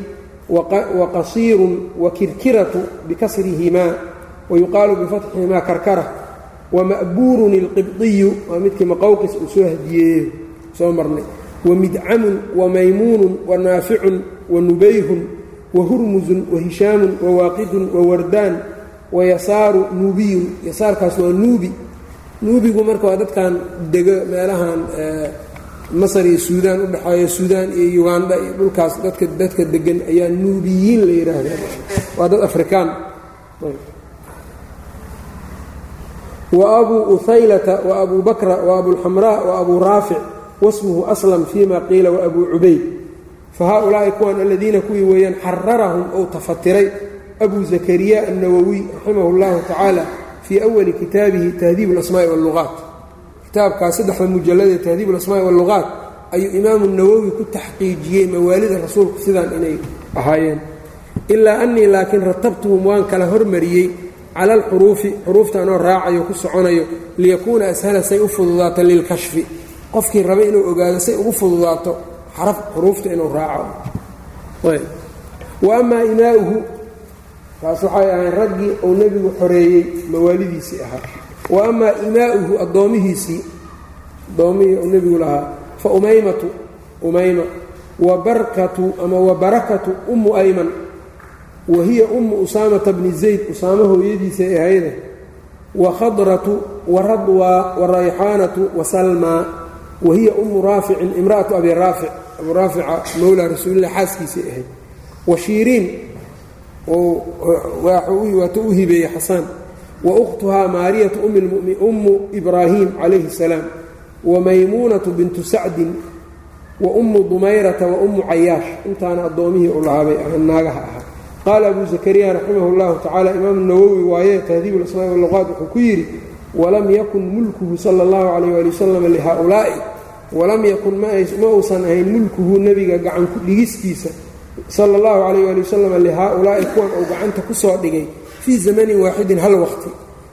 waqasiirun wakirkiratu bikasrihimaa wayuqaalu bifatxihimaa karkara wama'buurun اlqibdiyu waa midkii maqowqis uu soo hadiyeeyo soo marnay wamidcamun wamaymuunun wanaaficun wanubayhun wahurmusun wahishaamun wawaaqidun wawardaan wayasaaru nuubiyun. Yasaarkaas waa nuubi. Nuubigu marka waa dadkan dego meelahan masar iyo suudaan u dhexeeya suudaan iyo uganda iyo dhulkaas dadka dadka degan ayaa nuubiyiin la yidhaahdaa waa dad afrikaan. Wa abuu uhaylata wa abuu bakra wa abulxamraa wa abuu raafic wasmuhu aslam fima qiila wa abuu cubayd fa haaulaa'i kuwan aladiina kuwii weeyaan xararahum ou tafatiray abuu zakariya annawowiy raximah اllahu tacaala fii awali kitaabihi tahdiib اlasmaa'i wاlluqaat kitaabkaas saddexda mujalladee tahdiib alasmaa'i wاlluqaat ayuu imaamu nawowi ku taxqiijiyey mawaalida rasuulku sidaan inay ahaayeen ilaa annii laakiin ratabtuhum waan kala hormariyey cala alxuruufi xuruufta anoo raacayo ku soconayo liyakuuna ashala say u fududaato lilkashfi qofkii raba inuu ogaado say ugu fududaato xaraf xuruufta inuu raaco. Wa amaa imaa'uhu taas waxay ahayn raggii uu nebigu xoreeyey mawaalidiisii ahaa. Wa amaa imaa'uhu addoomihiisii addoommihii uu nebigu lahaa fa umaymatu umayma wa barkatu ama wa barakatu ummu ayman wa hiya ummu usaamata bni zayd usaamo hooyadiisay ahayde wa khadratu wa radwa wa rayxaanatu wa salmaa wa hiya ummu raaficin imra'atu abi raafic abu raafica mowlaa rasuulilah xaaskiisay ahayd wa shiiriin waata u hibeeyey xasaan wa ukhtuhaa maariyatu ummu ibraahim calayhi salaam wa maymuunatu bintu sacdin wa ummu dumayrata wa ummu cayaash intaana addoomihii u lahaabay ahaan naagaha ahaa qaala abu zakariya raximah اllahu tacala imaamu nawowi waaye tahdiib اlasmaaءi wاlluqaat wuxuu ku yidhi walam yakun mulkuhu sala اllahu calayh ali wasalam lihaa'ulaa'i walam yakun ma uusan ahayn mulkuhu nebiga gacan ku dhigistiisa sala اllahu calayh ali wasalam lihaa'ulaa'i kuwan uu gacanta ku soo dhigay fii zamanin waaxidin hal waqti.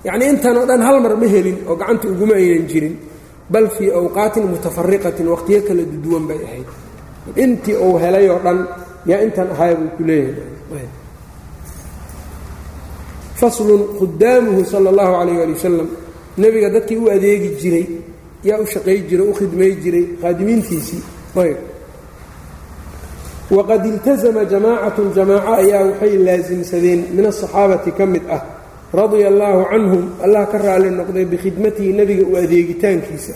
Yacnii intanoo dhan hal mar ma helin oo gacanta uguma aynan jirin bal fii awqaatin mutafariqatin waqtiyo kala duduwan bay ahayd. Intii uu helay oo dhan yaa intan ahaay buu ku leeyahay. Faslun khudaamuhu sala اllahu calayh ali wasalam nebiga dadkii u adeegi jiray yaa u shaqay jiray u khidmay jiray khaadimiintiisii ayb. Waqad iltasama jamaacatun jamaaco ayaa waxay laasimsadeen min asaxaabati ka mid ah radia allaahu canhum allah ka raali noqday bikhidmatihi nebiga u adeegitaankiisa.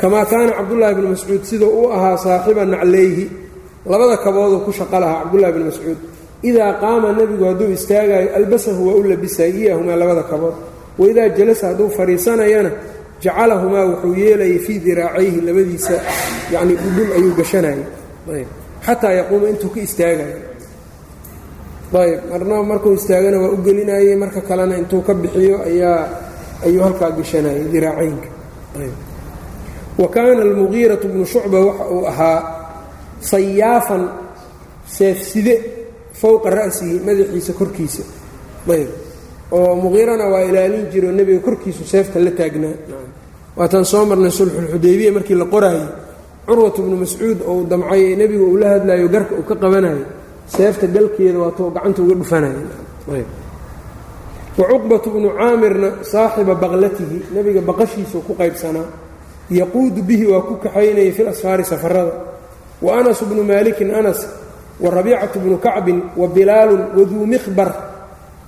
Kamaa kaana cabdullaahi bni mascuud siduu u ahaa saaxiba naclayhi labada kabooduu ku shaqo lahaa cabdullahi bni mascuud. Idaa qaama nebigu hadduu istaagaayo albasahu waa u labisay iyahumaa labada kabood. Waidaa jalasa hadduu fadhiisanayana jacalahumaa wuxuu yeelayay fii diraacayhi labadiisa yacni dhudhul ayuu gashanayay. Xataa yaquuma intuu ka istaagayo ayb. Marna markuu istaagana waa u gelinayey marka kalena intuu ka bixiyo ayaa ayuu halkaa gashanayay diraacaynka wa kaana almugiiratu bnu shucba waxa uu ahaa sayaafan seefside fowqa ra'sihi madaxiisa korkiisa. Ayb oo muqiirana waa ilaalin jiro nebiga korkiisu seefta la taagnaa. Waataan soo marnay sulxulxudaybiya markii la qoraayey curwatu bnu mascuud ou damcay nebigu uu la hadlayo garka uu ka qabanayo seefta galkeeda waatuu gacanta uga dhufanaya wa cuqbatu bnu caamirna saaxiba baqlatihi nebiga baqashiisuu ku qaybsanaa. Yaquudu bihi waa ku kaxaynayay fil asfaari safarada. Wa anas bnu maalikin anas wa rabiicatu bnu kacbin wa bilaalun waduu mikhbar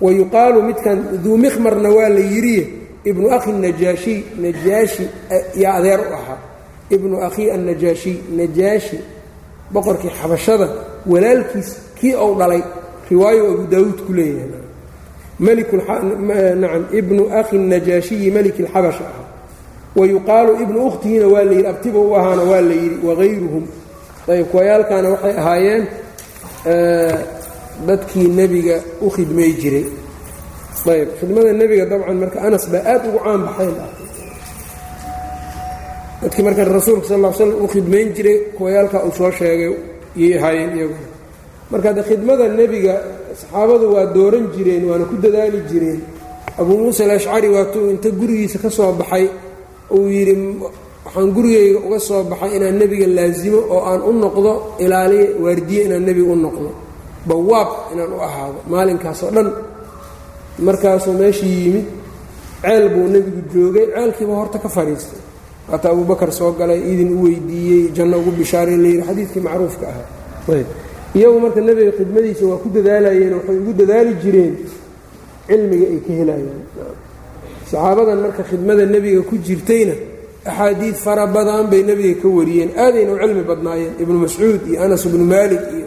wa yuqaalu midkan duu mikhmarna waa la yidhiye ibnu akhi najaashiy najaashi yaa adeer u ahaa ibnu akhii annajaashiy najaashi boqorkii xabashada walaalkiis kii ou dhalay riwaayo abu daawuud ku leeyahay nacam ibnu akhi najaashiyi meliki اlxabasha ahaa wa yuqaalu ibnu ukhtihina waa la yidhi abtiba u ahaana waa la yidhi wagayruhum ayb kuwayaalkaana waxay ahaayeen dadkii nebiga u khidmay jiray. Ayb khidmada nebiga dabcan marka anas baa aad ugu caan baxayn dadkii marka rasuulka sal l slam u khidmayn jiray kuwayaalkaa uu soo sheegay yay ahaayeen iyaguna marka de khidmada nebiga saxaabadu waa dooran jireen waana ku dadaali jireen. Abuu muusa alashcari waatuu inta gurigiisa ka soo baxay uu yidhi waxaan gurigayga uga soo baxay inaan nebiga laasimo oo aan u noqdo ilaaliye waardiye inaan nebiga u noqdo bawaab inaan u ahaado maalinkaas oo dhan. Markaasuu meeshii yimid ceel buu nebigu joogay ceelkiiba horta ka fadhiistay. Waata abubakar soo galay idin u weydiiyey janno ugu bishaaray layidhi xadiidkii macruufka ahaa. Iyagu marka nebiga khidmadiisa waa ku dadaalayeen waxay ugu dadaali jireen cilmiga ay ka helayaan saxaabadan marka khidmada nebiga ku jirtayna axaadiid fara badan bay nebiga ka wariyeen. Aadayna u cilmi badnaayeen ibnu mascuud iyo anas ibnu maalik iyo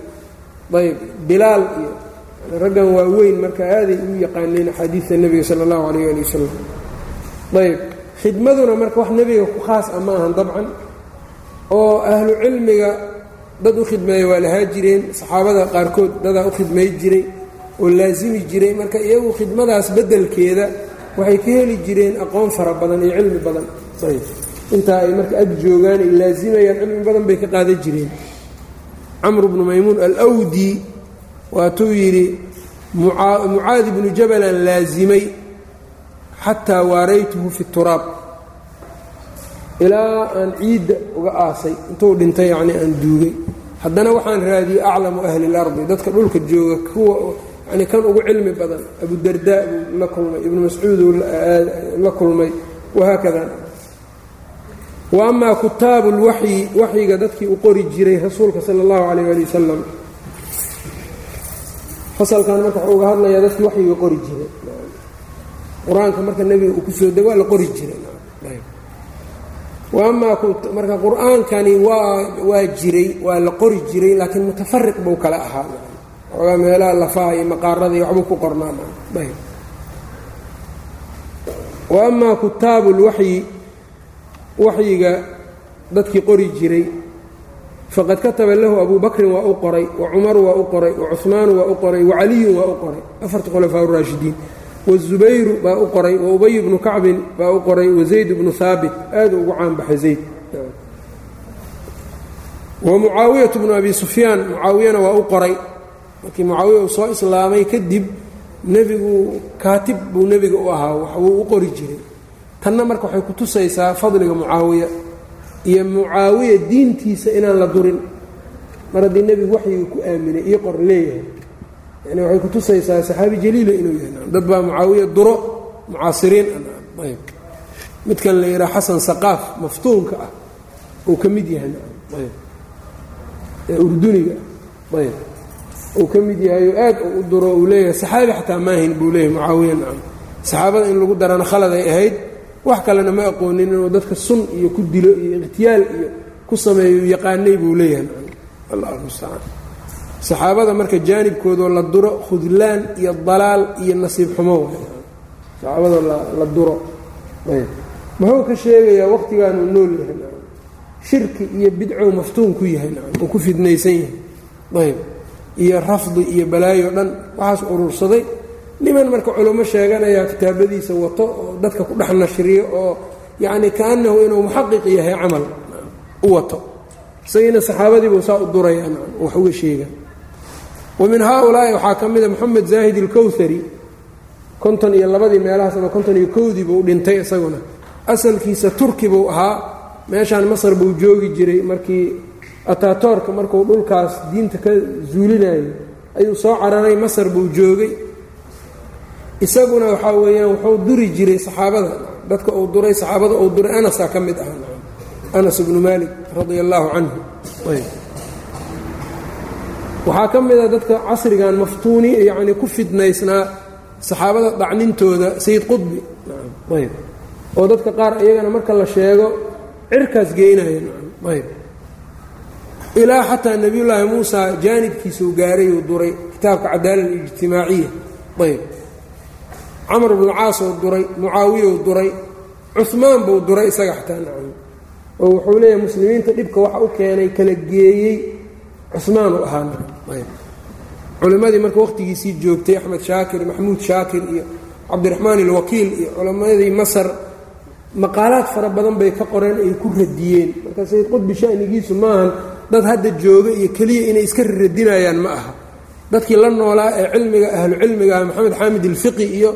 ayb bilaal iyo raggan waa weyn marka aaday u yaqaaneen axaadiidta nebiga sala allahu calayh ali wasalam ayb khidmaduna marka wax nebiga ku khaas a ma ahan dabcan. Oo ahlu cilmiga dad u khidmeeya waa lahaa jireen saxaabada qaarkood dadaa u khidmay jiray oo laasimi jiray. Marka iyagu khidmadaas beddelkeeda waxay ka heli jireen aqoon fara badan iyo cilmi badan. Ayb intaa ay marka ag joogaan ay laasimayaan cilmi badan bay ka qaadan jireen camr bnu maymuun alwdi waatuu yidhi mucaadi bnu jabalan laasimay xataa waaraytuhu fi turaab. Ilaa aan ciidda uga aasay intuu dhintay yacnii aan duugay. Haddana waxaan raadiyey aclamu ahli اlardi dadka dhulka jooga kuwa yani kan ugu cilmi badan abudardaa buu la kulmay ibnu mascuuduu la kulmay wahaakada wa amaa kutaabu اlwaxyi waxyiga dadkii u qori jiray rasuulka sala اllahu calayh ali wasalam fasalkan marka wuxuu uga hadlayaa dadkii waxyiga qori jiray. Qur'aanka marka nebiga uu ku soo deg waa la qori jiray. Amaa marka qur'aankani waa waa jiray waa la qori jiray laakiin mutafariq buu kala ahaa. Xoogaa meelaha lafaha iyo maqaarada iyo waxbuu ku qornaa wa amaa kutaabu lwaxyi waxyiga dadkii qori jiray. Faqad kataba lahu abu bakrin waa u qoray wa cumaru waa u qoray wa cuhmaanu waa u qoray wa caliyun waa u qoray. Afarta khulafaa raashidiin wazubayru baa u qoray wa ubay bnu kacbin baa u qoray wa zayd bnu haabit aaduu ugu caanbaxay zayd. Wa mucaawiyatu bnu abi sufyaan mucaawiyana waa u qoray. Markii mucaawiya uu soo islaamay kadib nebigu kaatib buu nebiga u ahaa waxbuu u qori jiray tanna marka waxay ku tusaysaa fadliga mucaawiya iyo mucaawiya diintiisa inaan la durin. Mar haddii nebigu waxyiga ku aaminay iyo qor leeyahay yani waxay ku tusaysaa saxaabi jaliila inuu yahay dad baa mucaawiya duro mucaasiriin ayb midkan la yidhaha xasan saqaaf maftuunka ah uu ka mid yahay ayb ee urduniga ayb uu ka mid yahay oo aad u duro uu leeyahay saxaabi xataa maahayn buu leeyahay mucaawiya nacam. Saxaabada in lagu darana khalad ay ahayd wax kalena ma aqoonin inuu dadka sun iyo ku dilo iyo ikhtiyaal iyo ku sameeyo yaqaanay buu leeyahay. Allah mustacaan saxaabada marka jaanibkoodoo la duro khudlaan iyo dalaal iyo nasiib xumo saxaabada la duro. Ayb. Muxuu ka sheegayaa waqtigaanuu nool yahay? Shirki iyo bidcow maftuun ku yahay uu ku fidnaysan yahay. Ayb. Iyo rafdi iyo balaayo dhan waxaas urursaday niman marka culummo sheeganaya kitaabadiisa wato oo dadka ku dhex nashriyo oo yacni kaanahu inuu muxaqiq yahay camal u wato. Isagiina saxaabadiibuu saa u duraya wax uga sheega wa min haaulaa'i waxaa ka mida moxamed zaahid ilkowhari konton iyo labadii meelahaas ama konton iyo kowdii buu dhintay isaguna. Asalkiisa turki buu ahaa meeshaan masar buu joogi jiray markii ataatoorka markuu dhulkaas diinta ka zuulinayay ayuu soo cararay masar buu joogay isaguna waxaa weeyaan wuxuu duri jiray saxaabada. Dadka uu duray saxaabada uu duray anasaa ka mid ah. Anas bnu maalik radia allaahu canhu waxaa ka mid a dadka casrigan maftuuni yacni ku fidnaysnaa saxaabada dhacnintooda sayid qudbi oo dadka qaar iyagana marka la sheego cirkaas geynaya ilaa xataa nebiyullaahi muusa jaanibkiisuu gaaray uu duray kitaabka cadaala alijtimaaciya. Ayb camar bnu caasuu duray mucaawiyuu duray cumaan buu duray isaga xataa nacam oo wuxuu leeyahay muslimiinta dhibka waxa u keenay kala geeyey cumaan u ahaa culimmadii marka wakhtigiisii joogtay axmed shaakir maxamuud shaakir iyo cabdiraxmaan ilwakiil iyo culimmadii masar maqaalaad fara badan bay ka qoreen ay ku radiyeen. Marka sayid qudbi shanigiisu maahan dad hadda jooga iyo keliya inay iska radinayaan ma aha. Dadkii la noolaa ee cilmiga ahlu cilmiga ah maxamed xaamid ilfiqi iyo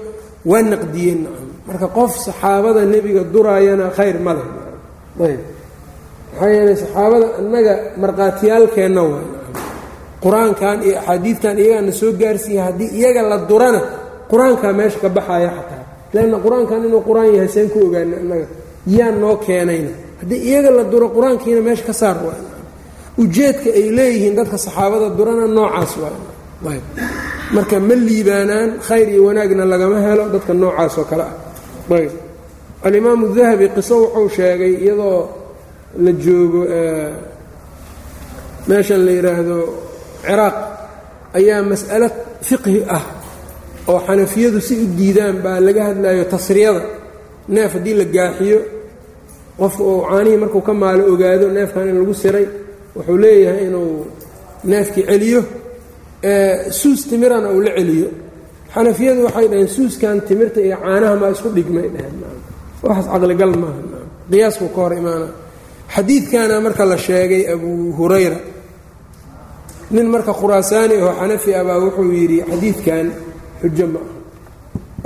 waa naqdiyeen. Marka qof saxaabada nebiga duraayana khayr ma leh. Ayb. Maxaa yeelay saxaabada annaga markhaatiyaalkeenna waa qur'aankan iyo axaadiidtan iyagaana soo gaarsiiya haddii iyaga la durana qur'aankaa meesha ka baxaya xataa. Leanna qur'aankan inuu qur'aan yahay seen ku ogaana annaga. Yaa noo keenayna. Haddii iyaga la duro qur'aankiina meesha ka saar waa ujeedka ay leeyihiin dadka saxaabada durana noocaas waa marka ma liibaanaan khayr iyo wanaagna lagama helo dadka noocaas oo kale ah. Ayb alimaamu dahabi qiso wuxuu sheegay iyadoo la joogo meeshan la yidhaahdo ciraaq ayaa mas'alo fiqhi ah oo xanafiyadu si u diidaan baa laga hadlayo tasriyada. Neef haddii la gaaxiyo qofka uu caanihii markuu ka maalo ogaado neefkan in lagu siray wuxuu leeyahay inuu neefkii celiyo suus timirana uu la celiyo. Xanafiyadu waxay dhaheen suuskan timirta iyo caanaha maa isku dhigmay dheheen waxaas caqligal maaha qiyaasku ka hor imaana xadiidkana marka la sheegay abu hurayra nin marka khuraasaani oo xanafi ah baa wuxuu yidhi xadiidkan xujo ma aha.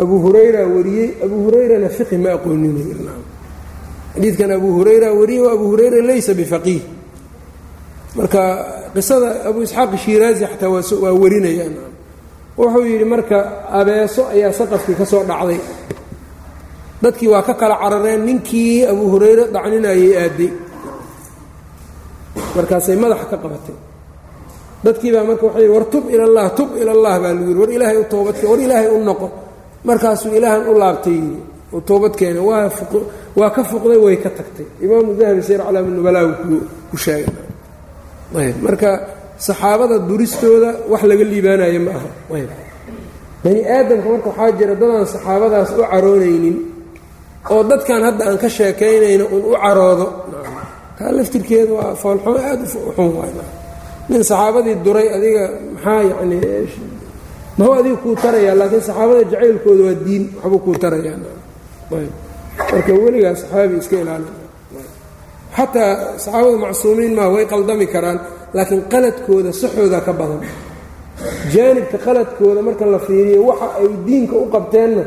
Abu hurayra wariyey abu hurayrana fiqhi ma aqoonin xadiidkan abu hurayra wariyey wa abu hurayra laysa bifaqiih. Marka qisada abu isxaaq shiiraazi xataa waa warinayaan wuxuu yidhi marka abeeso ayaa saqafkii ka soo dhacday. Dadkii waa ka kala carareen ninkii abu hurayre dhacninayay aaday markaasay madaxa ka qabatay. Dadkii baa marka waxay war tub ila allah tub ila allah baa lagu yidhi. War ilaahay u toobadkeen war ilaahay u noqo. Markaasuu ilaahan u laabtay yidhi uu toobad keenay waa waa ka fuqday way ka tagtay. Imaamu dahabi sayr calaam nubalaa ku sheegay marka saxaabada duristooda wax laga liibaanayo ma aha. Ayb. Bani aadamka marka waxaa jira dadaan saxaabadaas u caroonaynin oo dadkan hadda aan ka sheekaynayno uun u caroodo. Taa laftirkeeda waa foolxumo aada u xun waay. Nin saxaabadii duray adiga maxaa yacni mahuu adiga kuu tarayaa laakiin saxaabada jacaylkooda waa diin waxbuu kuu tarayaa. Ayb. Marka weligaa saxaabi iska ilaalin xataa saxaabada macsuumiin maa way qaldami karaan laakiin qaladkooda saxooda ka badan. Jaanibka qaladkooda marka la fiiriyo waxa ay diinka u qabteenna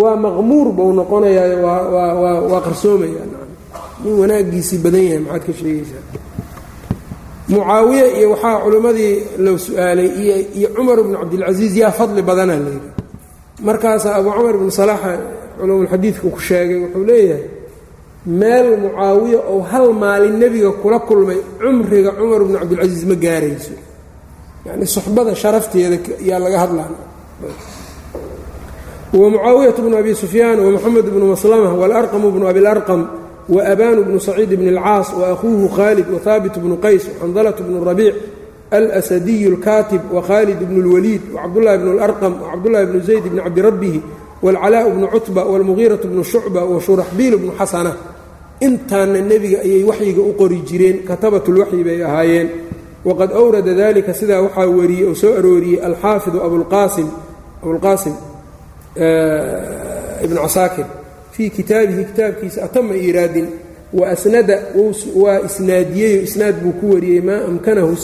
waa maqmuur buu noqonayaa waa waa qarsoomaya nin wanaagiisii badan yahay maxaad ka sheegaysaa? Mucaawiye iyo waxaa culimmadii loo su'aalay iyo cumar bnu cabdilcasiis yaa fadli badana layidhi markaasaa abu cumar ibnu salaaxa culumulxadiidku ku sheegay wuxuu leeyahay meel mucaawiye oo hal maalin nebiga kula kulmay cumriga cumar bnu cabdilcasiis ma gaarayso yacni suxbada sharafteeda yaa laga hadlaa wa mucaawiyatu bnu abi sufyaan wa moxamed bnu maslama waalarqamu bnu abilarqam وأbان بن سacيid بن الcاaص وأخوuه khالد وثاaبت بن qays وxنdلة بن الربيع الأسدي الكاtب وkhالد بن الوليد وcبدالله بن الأرقم وcبدالله بن زيد بن cabdiربه والcلاء بن cتبة والمغيرة بن شhuعبة وشhuرaxبيل بن xasنة intaana nebiga ayay waxyiga u qori jireen katabatulwaxyi bay ahaayeen. Waqad awrada dalika sidaa waxaa wariyey oo soo arooriyey alxaafidu abulqaasim abulqaasim eh, ibnu casaakir fii kitaabihi kitaabkiisa atama iraadin wa asnada waa isnaadiyeyo isnaad buu ku wariyey maa amkanahu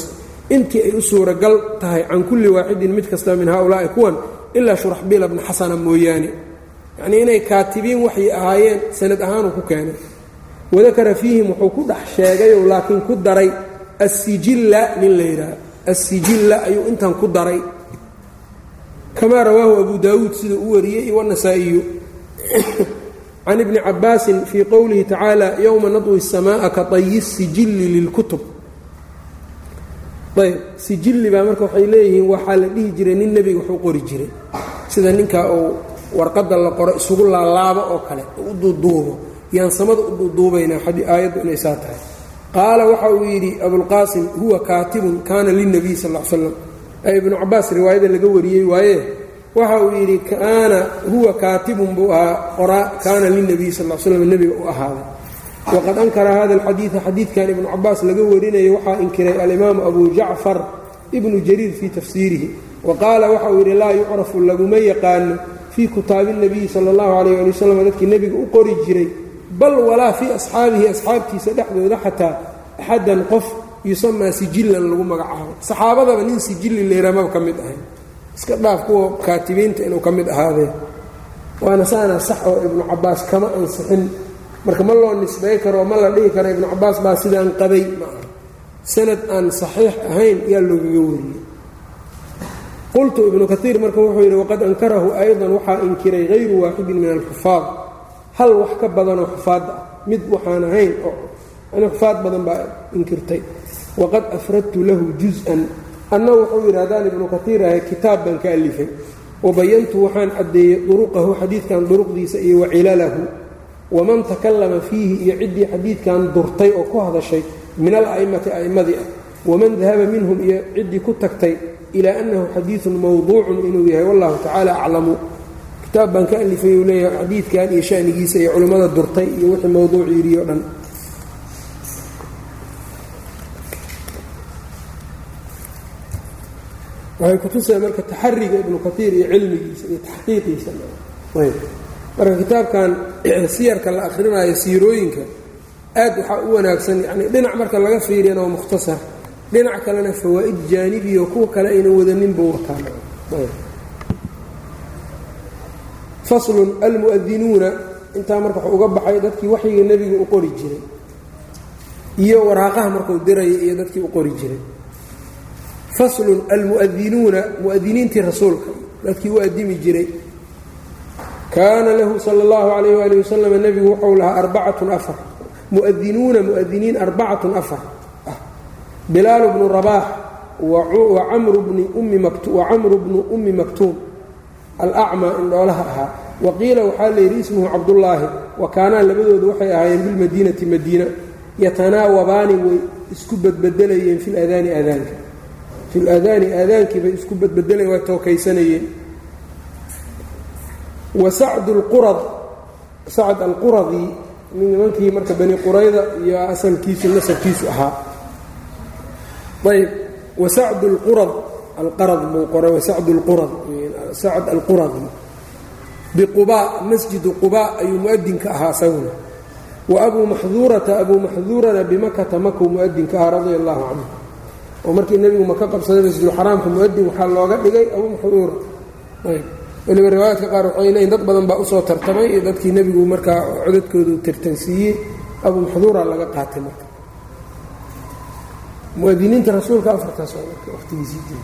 intii ay u suuragal tahay can kulli waaxidin mid kasta min haa ulaai kuwan ilaa shuraxbiila bna xasana mooyaane. Yacnii inay kaatibiin waxay ahaayeen sanad ahaanuu ku keenay wadakara fiihim wuxuu ku dhex sheegayo laakiin ku daray assijilla nin la yidhaaha assijilla ayuu intan ku daray kamaa rawaahu abu daawuud sida u wariyey wanasaa'iyu can ibni cabbaasin fii qowlihi tacaala yowma nadwi الsamaaءa ka طayi sijilli lilkutub ayb sijilli baa marka waxay leeyihiin waxaa la dhihi jiray nin nebiga wax u qori jiray sida ninkaa uu warqadda la qoro isugu laalaabo oo kale u duuduubo yaan samada u duuduubaynaa aayaddu inay saa tahay. Qaala waxa uu yidhi abulqaasim huwa kaatibun kaana lilnabiy sal l slam ee ibnu cabaas riwaayada laga wariyey waaye waxa uu yidhi kaana huwa kaatibun buu ahaa qoraa kaana lilnabiy sal slam nebiga u ahaaday. Waqad ankara hada alxadiida xadiidkan ibnu cabaas laga warinayay waxaa inkiray alimaamu abu jacfar ibnu jariir fii tafsiirihi. Wa qaala waxa uu yidhi laa yucrafu laguma yaqaano fii kitaabi nabiyi sala allahu calayh ali wasalam dadkii nebiga u qori jiray bal walaa fii asxaabihi asxaabtiisa dhexdooda xataa axadan qof yusamaa sijillan lagu magacaabo. Saxaabadaba nin sijilli layramaba ka mid ahay. Iska dhaaf kuwa kaatibiinta inuu ka mid ahaadee. Waana saana sax oo ibnu cabaas kama ansixin. Marka ma loo nisbay karo ma la dhihi karo ibnu cabaas baa sidaan qabay ma aha. Sanad aan saxiix ahayn yaa loogaga wariyey. Qultu ibnu kaiir marka wuxuu yidhi waqad ankarahu aydan waxaa inkiray hayru waaxidin min alxufaad hal wax ka badanoo xufaadda ah. Mid waxaan ahayn oo xufaad badan baa inkirtay. Waqad afradtu lahu juz-an. Anna wuxuu yidhi ibnu kaiir ahay kitaab baan ka alifay. Wabayantu waxaan caddeeyey duruqahu xadiidkan duruqdiisa iyo wacilalahu waman takallama fiihi iyo ciddii xadiidkan durtay oo ku hadashay min ala'imati a'immadii ah. Waman dahaba minhum iyo ciddii ku tagtay ilaa annahu xadiidun mawduucun inuu yahay wallahu tacaala aclamu kitaab baan ka alifay uu leeyahay xadiidkan iyo shanigiisa iyo culimmada durtay iyo wixii mawduuc yidhi o dhan. Waxay kutusaya marka taxariga ibnu kaiir iyo cilmigiisa iyo taxqiiqiisa. Marka kitaabkan siyarka la akhrinayo siirooyinka aad waxaa u wanaagsan yani dhinac marka laga fiiriyana waa mukhtasar. Dhinac kalena fawaa'id jaanibiyo kuwa kale aynan wadaninba wataan faslun almu'adinuuna intaa marka waxuu uga baxay dadkii waxyiga nebiga u qori jiray iyo waraaqaha markuu diraya iyo dadkii u qori jiray. Faslun almu'adinuuna mu'adiniintii rasuulka dadkii u adimi jiray. Kaana lahu sala allahu calayh waali wasalam nebigu wuxuu lahaa arbacatun afar. Mu'adinuuna mu'adiniin arbacatun afar. Ah bilaalu bnu rabaax wa camru bnu ummi maktuum alacmaa indhoolaha ahaa. Wa qiila waxaa layidhi ismuhu cabdullaahi. Wa kaanaa labadoodu waxay ahaayeen bilmadiinati madiina yatanaawabaani way isku badbedelayeen fi ladaani aadaanka. Fi ladaani aadaankii bay isku badbedelayeen way tookaysanayeen. Wa sacdu lqurad sacd alquradi nimankii marka bani qurayda iyo asalkiisu nasabkiisu ahaa. Ayb wa sacdu lqurad alqarad buu qoray wasacdu lqurad sacd alquradi biqubaa masjidu qubaa ayuu mu'adinka ahaa isaguna wa abuu maxduurata abuu maxduurana bimakata makuu mu'adinka ahaa radia allahu canhu oo markii nebigu maka qabsaday masjidulxaraamka mu'adin waxaa looga dhigay abuu maxduura weliba riwaayaadka qaar waxay leeyiin dad badan baa u soo tartamay iyo dadkii nebigu markaa codadkoodu tartansiiyey abuu maxduura laga qaatay marka muadiniinta rasuulka afartaas waqtigiisii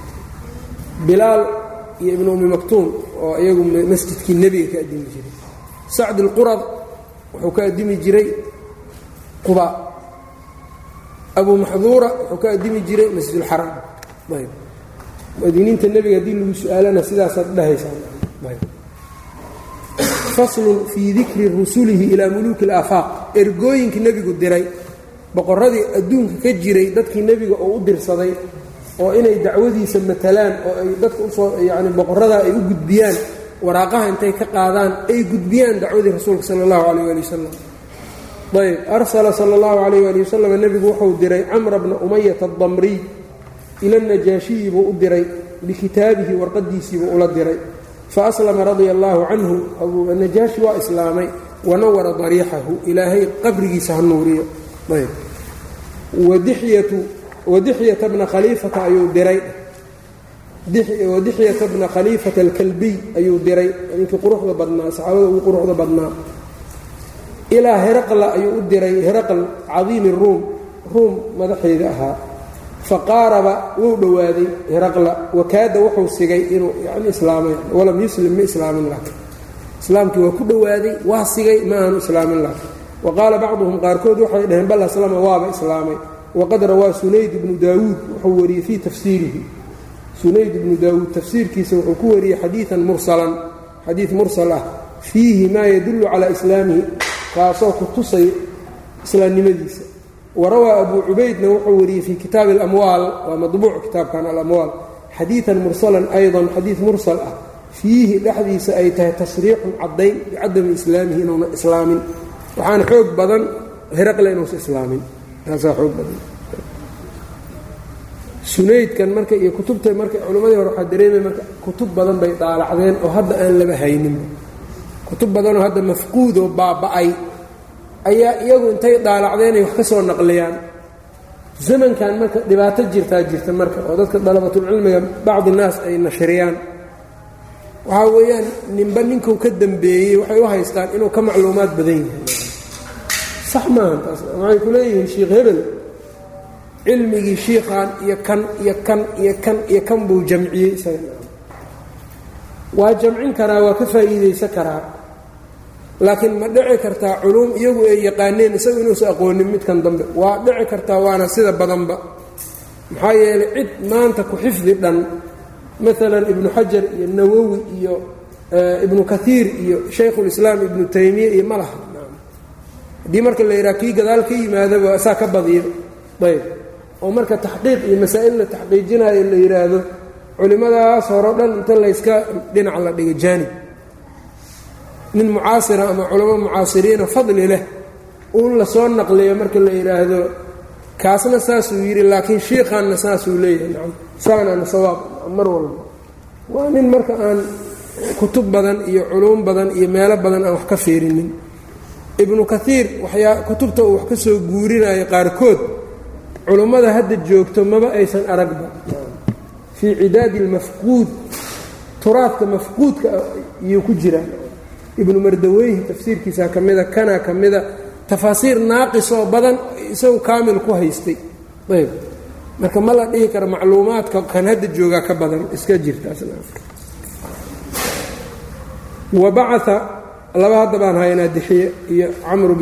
bilaal iyo ibnu ummi maktuum oo iyagu masjidkii nebiga ka addimi jiray. Sacd alqurad wuxuu ka addimi jiray quba. Abuu maxduura wuxuu ka addimi jiray masjidulxaraam ayb. Muadiniinta nebiga haddii lagu su'aalana sidaasaad dhahaysaa faslun fii dikri rusulihi ilaa muluuki alaafaaq ergooyinkii nebigu diray boqorradii adduunka ka jiray dadkii nebiga oo u dirsaday oo inay dacwadiisa matalaan oo ay dadka u soo yacni boqorradaa ay u gudbiyaan waraaqaha intay ka qaadaan ay gudbiyaan dacwadii rasuulka sala allahu calayh waali wasalam ayb arsala sala allahu calayh waali wasalam nebigu wuxuu diray camra bna umayata adamriy ila najaashiyi buu u diray bikitaabihi warqadiisiibuu ula diray. Fa aslama radia allaahu canhu najaashi waa islaamay wanawara dariixahu ilaahay qabrigiisa ha nuuriyo. Ayb wadixyatu wadixyata bna khaliifata ayuu diray wadixyata bna khaliifata alkalbiy ayuu diray ninkii quruxda badnaa saxaabada ugu quruxda badnaa ilaa heraqla ayuu u diray heraql cadiimi ruum ruum madaxeeda ahaa faqaaraba wuu dhowaaday heraqla wakaada wuxuu sigay inuu yani islaamay walam yuslim ma islaamin laakin islaamkii waa ku dhowaaday waa sigay ma aanu islaamin laakin wa qaala bacduhum qaarkood waxay dhaheen bal aslama waaba islaamay waqad rawaa sunayd ibnu daawuud wuxuu wariyey fii tafsiirihi sunayd ibnu daawuud tafsiirkiisa wuxuu ku wariyey xadiian mursalan xadiid mursal ah fiihi maa yadullu calaa islaamihi kaasoo ku tusay islaamnimadiisa warawaa abuu cubaydna wuxuu wariyey fii kitaabi alamwaal waa madbuuc kitaabkan alamwaal xadiian mursalan aydan xadiid mursal ah fiihi dhexdiisa ay tahay tasriixun caddayn bicadami islaamihi inuuna islaamin waxaana xoog badan heraqle inuusa islaamin taasaa xoog badan. Sunaydkan marka iyo kutubta marka culimmadii hore waxaa dareemay marka kutub badan bay daalacdeen oo hadda aan laba haynin. Kutub badanoo hadda mafquudoo baaba'ay ayaa iyagu intay daalacdeenay wax ka soo naqliyaan. Zamankan marka dhibaato jirtaa jirta marka oo dadka dalabatulcilmiga bacdi naas ay nashriyaan. Waxaa weeyaan ninba ninkuu ka dambeeyey waxay u haystaan inuu ka macluumaad badan yahay sax maaha taas waxay ku leeyihiin sheikh hebel cilmigii shiikhan iyo kan iyo kan iyo kan iyo kan buu jamciyey isaga waa jamcin karaa waa ka faa'iidaysan karaa laakiin ma dhici kartaa culuum iyagu ay yaqaaneen isagu inuusan aqoonin midkan dambe. Waa dhici kartaa waana sida badanba. Maxaa yeelay cid maanta ku xifdi dhan maalan ibnu xajar iyo nawowi iyo ibnu kaiir iyo shaykhulislaam ibnu taymiya iyo ma laha haddii marka la yidhaha kii gadaal ka yimaadaba saa ka badiyo. Ayb. Oo marka taxqiiq iyo masaa'il la taxqiijinayo la yidhaahdo culimmadaas horo dhan inta layska dhinac la dhigo jaanib nin mucaasira ama culamo mucaasiriina fadli leh uun la soo naqliyo marka la yidhaahdo kaasna saasuu yidhi laakiin shiikhaanna saasuu leeyahay. Saanaana sawaab mar walba. Waa nin marka aan kutub badan iyo culuum badan iyo meelo badan aan wax ka fiirinin ibnu kaiir waxyaa kutubta uu wax ka soo guurinayo qaarkood. Culummada hadda joogto maba aysan aragba. Fii cidaadi almafquud turaadka mafquudka iyuu ku jiraa ibnu mardaweyhi tafsiirkiisaa ka mida kanaa ka mida tafaasiir naaqisoo badan isagu kaamil ku haystay. Ayb. Marka ma la dhihi karo macluumaadka kan hadda joogaa ka badan iska bacaa laba hadda baan haynaa dixiye iyo camru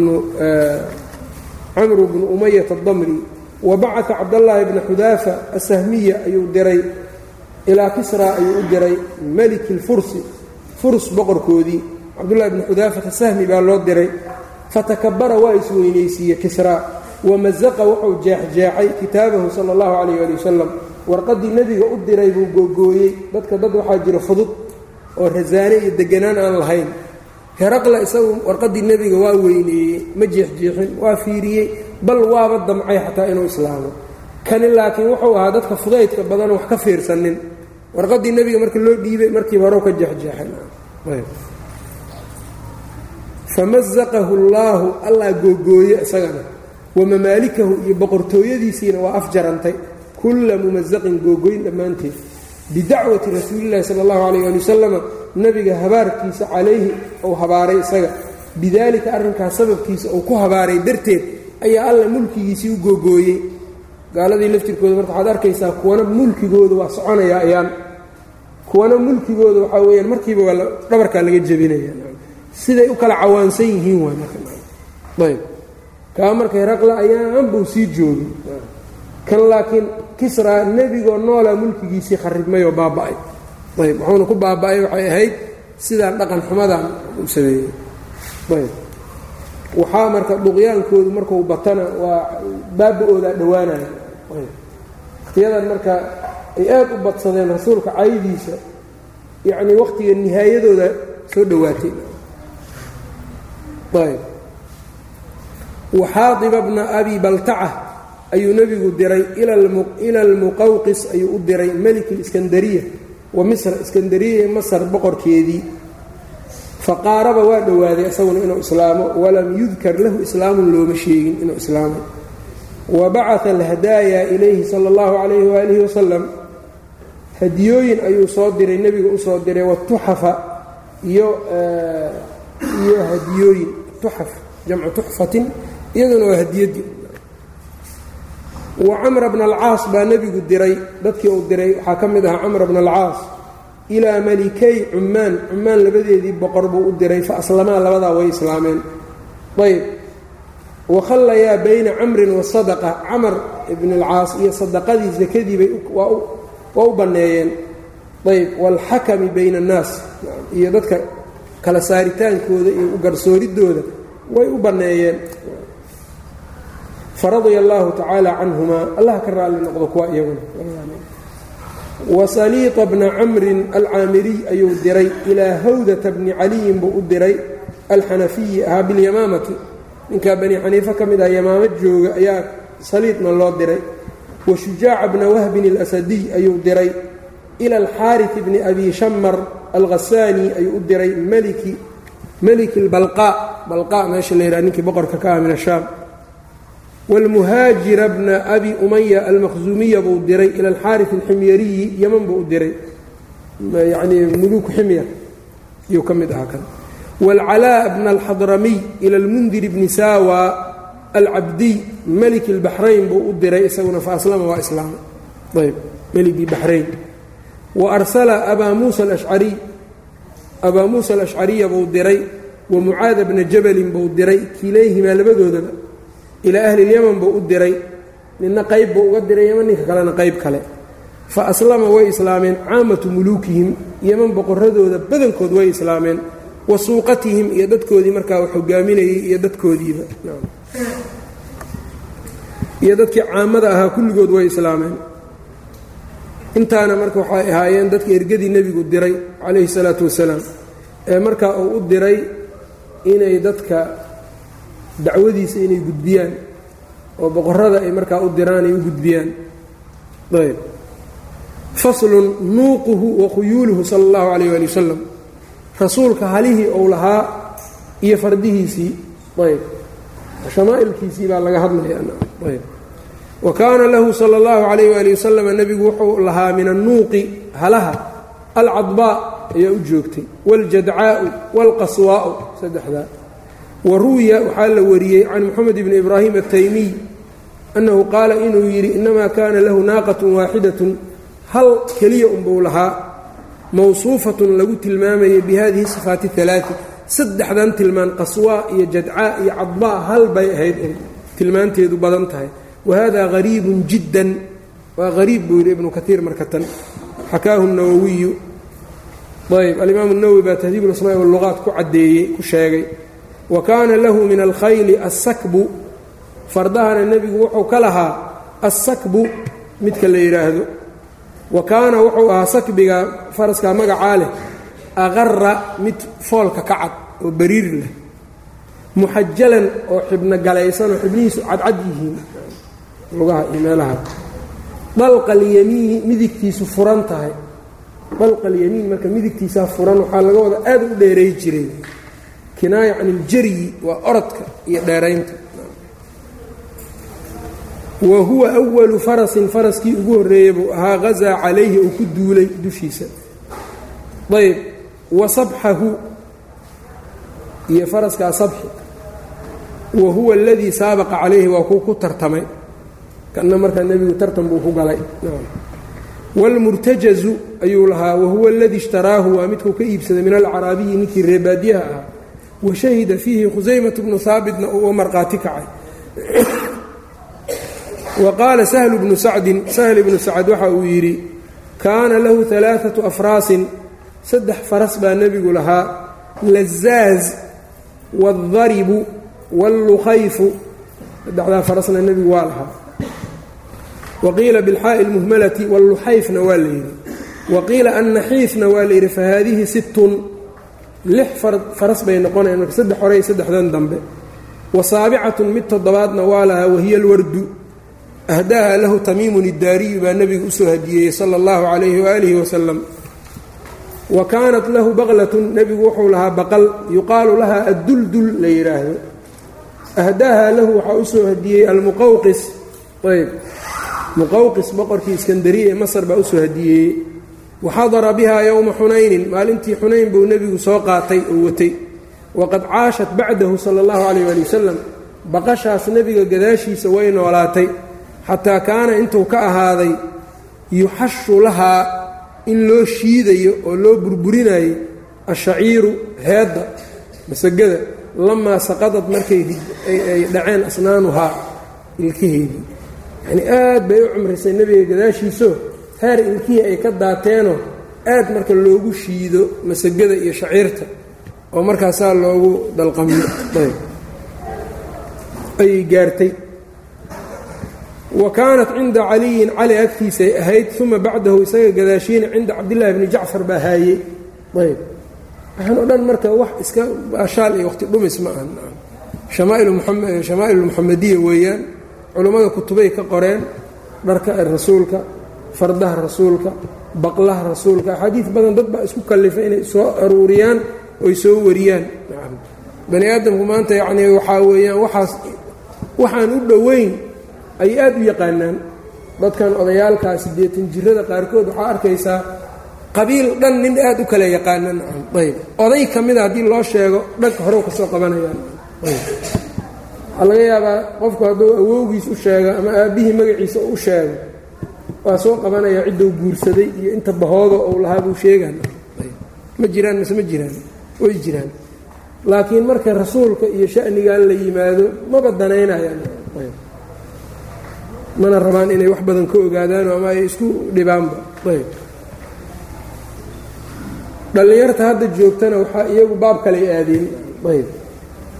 camru bnu umayat adamri wa bacaa cabdallaahi bna xudaafa asahmiya ayuu diray ilaa kisra ayuu u diray meliki lfursi furs boqorkoodii. Cabdullahi bni xudaafata sahmi baa loo diray. Fatakabara waa isweynaysiiye kisraa wamazaqa wuxuu jeexjeexay kitaabahu sala allahu calayh ali wasalam warqaddii nebiga u diray buu googooyey dadka dad waxaa jira fudud oo rasaane iyo deganaan aan lahayn heraqla isagu warqaddii nebiga waa weyneeyey ma jeexjeexin waa fiiriyey bal waaba damcay xataa inuu islaamo. Kani laakiin wuxuu ahaa dadka fudaydka badan wax ka fiirsanin. Warqaddii nebiga marka loo dhiibay markiiba horow ka jeexjeexay famazaqahu allaahu allah googooye isagana. Wa mamaalikahu iyo boqortooyadiisiina waa afjarantay. Kulla mumazaqin googooyn dhammaanteed. Bidacwati rasuulillahi sala allahu calayh ali wasalama nebiga habaarkiisa calayhi uu habaaray isaga. Bidaalika arrinkaas sababkiisa uu ku habaaray darteed ayaa alla mulkigiisii u googooyey. Gaaladii laftirkooda marka waxaad arkaysaa kuwana mulkigooda waa soconayaa ayaan. Kuwana mulkigooda waxaa weyaan markiiba waa dhabarkaa laga jebinaya siday u kala cawaansan yihiin waa markaayb kaa marka heraqla ayaan buu sii joogin kan laakiin kisraa nebigoo noolaa mulkigiisii kharibmayoo baaba'ay ayb wuxuuna ku baaba'ay waxay ahayd sidaan dhaqan xumadan u sameeyey. Ayb. Waxaa marka duqyaankoodu markuu batana waa baaba-oodaa dhowaanaya wakhtiyadan marka ay aad u badsadeen rasuulka caydiisa yacnii wakhtiga nihaayadooda soo dhowaatay. Ayb. Waxaadiba bna abi baltaca ayuu nebigu diray ila almuqawqis ayuu u diray melik liskandariya wa misra iskandariya masar boqorkeedii. Faqaaraba waa dhowaaday isaguna inuu islaamo walam yudkar lahu islaamun looma sheegin inuu islaamo. Wa bacaa alhadaaya ilayhi sala allahu calayhi waalihi wasalam hadiyooyin ayuu soo diray nebiga u soo diray watuxafa iyo iyo hadiyooyin. Tuxaf jamcu tuxfatin iyaduna waa hadiyadii wa camra bna alcaas baa nebigu diray dadkii uu diray waxaa ka mid ahaa camra bna alcaas ilaa malikay cummaan cummaan labadeedii boqor buu u diray fa aslamaa labadaa way islaameen. Ayb. Wakhallayaa bayna camrin wasadaqa camar ibn alcaas iyo sadaqadii sakadiibay waa u banneeyeen ayb. Waalxakami bayna annaas iyo dadka kala saaritaankooda iyo u garsooridooda way u banneeyeen faradia allaahu tacaala canhumaa allah ka raalli noqdo kuwa iyaguna. Wasaliiطa bna camrin alcaamiriy ayuu diray ilaa hawdata bni caliyin buu u diray alxanafiyi ahaa bilyamaamati ninkaa bani xaniife ka mid ah yamaamo jooga ayaa saliidna loo diray. Wa shujaaca bna wahbin اlasadiy ayuu diray ila alxaari bni abi shamar alkhasaani ayuu u diray meliki meliki balqa. Balqa meesha la yidhaha ninkii boqorka ka ah min ashaam wاlmuhaajira bna abi umaya almaqzuumiya buu diray ila alxaari alximyariyi yeman buu u diray yanii muluku ximyar yuu ka mid ahaa kan wاlcalaa bna alxadramiy ila almundir bni sawa alcabdiy meliki اlbaxrayn buu u diray isaguna faaslama waa islaama ayb meligii baxrayn wa arsala abaa muusa alashcariy abaa muusa alashcariya buu diray wa mucaada bna jabalin buu diray kilayhimaa labadoodaba ilaa ahli lyaman buu u diray. Ninna qayb buu uga diray yeman ninka kalena qayb kale. Fa aslama way islaameen caamatu muluukihim yeman boqoradooda badankood way islaameen wa suuqatihim iyo dadkoodii markaa wax hogaaminayay iyo dadkoodiiba iyo dadkii caamada ahaa kulligood way islaameen. Intaana marka waxay ahaayeen dadka ergadii nebigu diray calayhi salaatu wasalaam ee markaa uu u diray inay dadka dacwadiisa inay gudbiyaan oo boqorada ay markaa u diraan ay u gudbiyaan. Ayb. Faslun nuuquhu wa khuyuuluhu sala allahu calayh waali wasalam rasuulka halihii ou lahaa iyo fardihiisii. Ayb. Shamaa'ilkiisii baa laga hadlayaayb wa kaana lahu sala allahu calayh waali wasalam nebigu wuxuu lahaa min annuuqi halaha alcadbaa ayaa u joogtay. Waاljadcaa'u wاlqaswaa'u saddexdaa wa ruwiya waxaa la wariyey can moxamed bni ibraahim ataymiy annahu qaala inuu yidhi innamaa kaana lahu naaqatun waaxidatun hal keliya unbuu lahaa mawsuufatun lagu tilmaamayay bi hadihi sifaati alaai saddexdan tilmaan qaswaa iyo jadcaa iyo cadbaa hal bay ahayd tilmaanteedu badan tahay. Wa hada hariibun jiddan waa hariib buu yidhi ibnu kaiir markatan xakaahu nawowiyu ayb alimaamu nawowi baa tahdiib ulasmaa waluqaat ku caddeeyey ku sheegay wa kaana lahu min alkhayli assakbu. Fardahana nebigu wuxuu ka lahaa assakbu midka la yidhaahdo wa kaana wuxuu ahaa sakbiga faraskaa magacaa leh aqara mid foolka ka cad oo bariir leh. Muxajalan oo xibno galaysan oo xibnihiisu cadcad yihiin. Lugaha iyo meelaha. Dalqa alyamiini midigtiisu furan tahay. Dalqa alyamiin marka midigtiisaa furan waxaa laga wada aad u dheeray jiray kinaaya can iljaryi waa orodka iyo dheeraynta. Wa huwa awalu farasin faraskii ugu horreeyey buu ahaa hazaa calayhi uu ku duulay dushiisa. Ayb wa sabxahu iyo faraskaa sabxi. Wa huwa aladii saabaqa calayhi waa kuu ku tartamay. Kana markaa nebigu tartan buu ku galay. Wاlmurtajazu ayuu lahaa wahuwa aladii ishtaraahu waa midkuu ka iibsaday min alcaraabiyi ninkii reebaadiyaha ahaa washahida fiihi khusaymat bnu haabitna uu u marqaati kacay wa qaala sahlu bnu sacdin sahl ibnu sacd waxa uu yidhi kaana lahu alaaatu afraasin saddex faras baa nebigu lahaa lazaaz waaldaribu waalluqayfu saddexdaa farasna nebigu waa lahaa wa qiila bilxaa'i lmuhmalati walluxayfna waa la yidhi wa qiila annaxiifna waa la yidhi fa haadihi sittun lix faras bay noqonayan marka saddex horey saddexdan dambe. Wa saabicatun mid toddobaadna waa lahaa wahiya alwardu. Ahdaaha lahu tamiimun iddaariyu baa nebigu u soo hadiyeeyey sala allahu calayhi waaalihi wasalam wa kaanat lahu baqlatun nebigu wuxuu lahaa baqal yuqaalu laha adduldul la yidhaahdo ahdaaha lahu waxaa u soo hadiyey almuqawqis ayb muqawqis boqorkii iskandariya ee masar baa u soo hadiyeeyey waxadara biha yowma xunaynin maalintii xunayn buu nebigu soo qaatay oo watay waqad caashat bacdahu sala allahu calayh ali wasalam baqashaas nebiga gadaashiisa way noolaatay xataa kaana intuu ka ahaaday yuxashu lahaa in loo shiidayo oo loo burburinayo ashaciiru heedda masagada lamaa saqadad markay ay dhaceen asnaanuhaa ilkaheedii yacnii aad bay u cumrisay nebiga gadaashiiso heer ilkihii ay ka daateenoo aad marka loogu shiido masagada iyo shaciirta oo markaasaa loogu dalqamiyo. Ayay gaartay. Wa kaanat cinda caliyin cali agtiisay ahayd uma bacdahu isaga gadaashiina cinda cabdillaahi bni jacfar baa haayey. Ayb. Waxaan o dhan marka wax iska baashaal iyo waqti dhumis ma aha muxamadiya weeyaan culummada kutubay ka qoreen dharka rasuulka fardaha rasuulka baqlaha rasuulka. Axaadiid badan dad baa isku kallifay inay soo aruuriyaan oy soo wariyaan. Bani aadamku maanta yacnii waxaa weeyaan waxaas waxaan u dhoweyn ay aad u yaqaanaan dadkan odayaalkaa siddeetan jirada qaarkood. Waxaa arkaysaa qabiil dhan nin aad u kala yaqaana ayb. Oday ka mida haddii loo sheego dhanka horew ka soo qabanayaan. Waxaa laga yaabaa qofku hadduu awowgiis u sheego ama aabbihii magaciisa u sheego waa soo qabanaya cidduu guursaday iyo inta bahooda ou lahaa buu sheegaan. Ma jiraan mise ma jiraan? Way jiraan. Laakiin marka rasuulka iyo shanigan la yimaado maba danaynayaan mana rabaan inay wax badan ka ogaadaan ama ay isku dhibaanba. Ayb. Dhallinyarta hadda joogtana waxaa iyagu baab kaley aadeen. Ayb.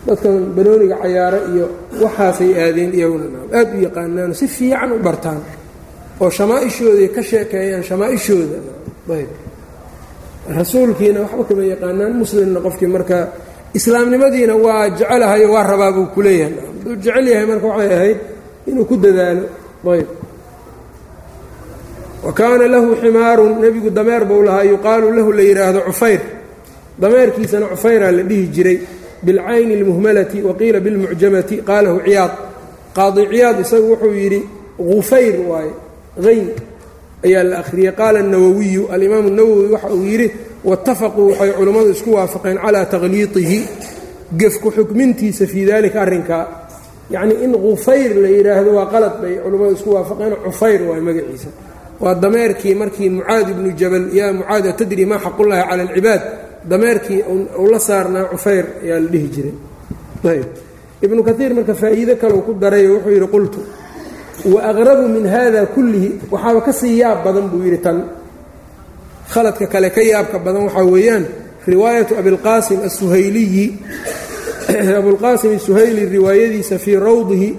Dadkan banooniga cayaaro iyo waxaasay aadeen iyaguna. Aad u yaqaanaan si fiican u bartaan oo shamaaishooday ka sheekeeyaan shamaaishooda. Ayb. Rasuulkiina waxba kama yaqaanaan muslimna qofkii marka islaamnimadiina waa jecelahayo waa rabaa buu ku leeyahay. Hadduu jecel yahay marka waxay ahayd inuu ku dadaalo. Ayb. Wa kaana lahu ximaarun nebigu dameer buu lahaa yuqaalu lahu la yidhaahdo cufayr. Dameerkiisana cufayraa la dhihi jiray bilcayni اlmuhmalati waqiila bilmucjamati qaalahu ciyaad. Qaadi ciyaad isagu wuxuu yidhi gufayr waaye hayn ayaa la akhriyey qaala الnawowiyu alimaamu الnawowi waxa uu yidhi waاtafaquu waxay culummadu isku waafaqeen calaa takhliiطihi gefku xukmintiisa fii dalika arrinkaa yacnii in gufayr la yidhaahdo waa qalad bay culummadu isku waafaqeen cufayr waay magaciisa waa dameerkii markii mucaad ibnu jabal yaa mucaad atadri maa xaqullahi cala alcibaad dameerkii uu la saarnaa cufayr ayaa la dhihi jiray ayb ibnu kaiir marka faa'iide kaleu ku darayo wuxuu yidhi qultu wa aqrabu min hada kullihi waxaaba ka sii yaab badan buu yidhi tan khaladka kale ka yaabka badan waxaa weeyaan riwaayatu abilqaasim asuhayliyi abulqaasim asuhayli riwaayadiisa fii rawdihi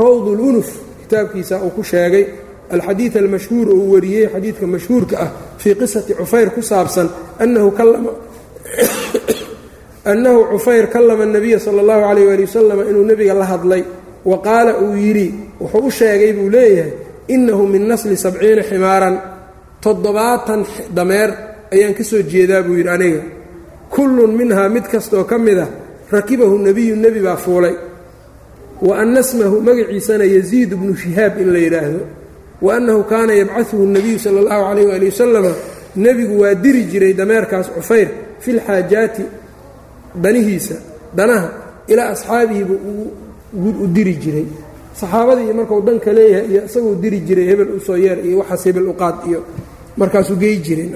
rawd اlunuf kitaabkiisa uu ku sheegay alxadiid almashhuur uu wariyey xadiidka mashhuurka ah fii qisati cufayr ku saabsan annahu cufayr kallama اnabiya sala اllahu calayh ali wasalam inuu nebiga la hadlay wa qaala uu yidhi wuxuu u sheegay buu leeyahay innahu min nasli sabciina ximaaran toddobaatan dameer ayaan ka soo jeedaa buu yidhi aniga. Kullun minhaa mid kastaoo ka mid ah rakibahu nebiyu nebi baa fuulay. Wa anna smahu magaciisana yasiid bnu shihaab in la yidhaahdo. Wa annahu kaana yabcaduhu nebiyu sala allahu calayh waali wasalama nebigu waa diri jiray dameerkaas cufayr fi lxaajaati danihiisa danaha ilaa asxaabihiiba u diri jiray. Saxaabadii markuu danka leeyahay iyo isaguu diri jiray hebel u soo yeer iyo waxaas hebel uqaad iyo markaasuu gey jiray.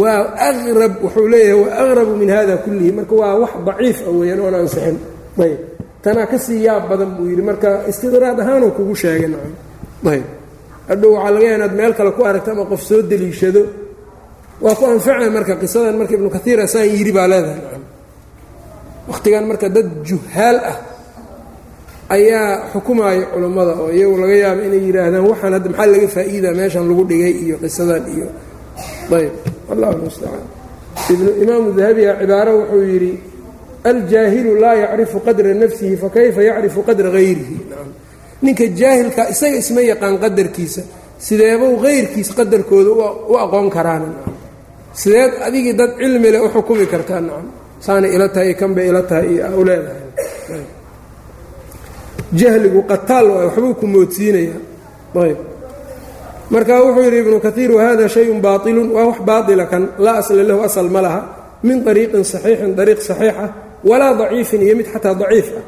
Waa aqrab wuxuu leeyahay waa aqrabu min hada kullihi. Marka waa wax daciif ah weeyaan oon ansixin ayb tanaa ka sii yaab badan buu yidhi marka istidraad ahaanuu kugu sheegay nacam. Ayb hadhow waxaa laga yaha inaad meel kale ku aragto ama qof soo deliishado. Waa ku anfacay marka qisadan marka ibnu kaiir asaan yidhi baa leedahay nacam. Wakhtigan marka dad juhaal ah ayaa xukumaayo culummada oo iyagu laga yaabo inay yidhaahdaan waxaan hadda maxaa laga faa'iidaa meeshan lagu dhigay iyo qisadan iyo ayb. Allahu mustacaan. Imaamu dahabiga cibaaro wuxuu yidhi aljaahilu laa yacrifu qadra nafsihi fakayfa yacrifu qadra hayrihi ninka jaahilka isaga isma yaqaan qadarkiisa sideebuu hayrkiis qadarkooda u aqoon karaana. Sideed adigii dad cilmi leh u xukumi kartaa nacam saanay ila tahay iyo kan bay ila tahay iyo u leedahay jahligu qataal waay waxbuu ku moodsiinayaa ayb. Marka wuxuu yidhi ibnu kaiir wahada shayun baailun waa wax baatila kan. Laa asla lahu asal ma laha. Min ariiqin saxiixin ariiq saxiixa walaa daciifin iyo mid xataa daciif ah.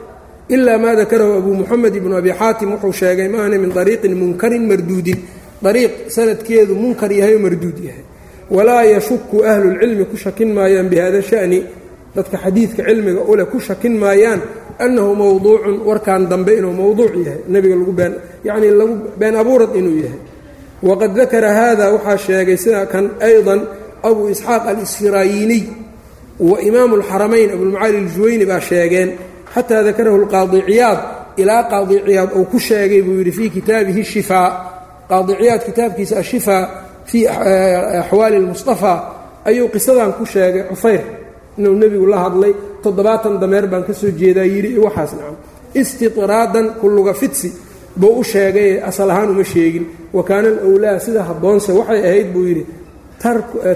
Ilaa maa dakarahu abu muxamed ibnu abi xaatim. Wuxuu sheegay maahna min ariiqin munkarin marduudin. Ariiq sanadkeedu munkar yahay oo marduud yahay. Walaa yashuku ahlulcilmi ku shakin maayaan bihada shani. Dadka xadiidka cilmiga ule ku shakin maayaan annahu mowduucun warkan dambe inuu mowduuc yahay nebiga lagu been yacnii lagu been abuurad inuu yahay waqad dakara haada waxaa sheegay sidaa kan aydan abu isxaaq al-isfirayiniy wa imaamu alxaramayn abulmacaali aljuwayni baa sheegeen xataa dakarahu lqaadiciyaad ilaa qaadiciyaad uu ku sheegay buu yidhi fii kitaabihi shifaa qaadiciyaad kitaabkiisa ashifaa fii axwaali lmustafaa ayuu qisadan ku sheegay cufayr inuu nebigu la hadlay toddobaatan dameer baan ka soo jeedaa yidhi waxaas nacam. Istiطraadan kulluga fidsi buu u sheegay asal ahaan uma sheegin. Wa kaana alwlaa sida habboonse waxay ahayd buu yidhi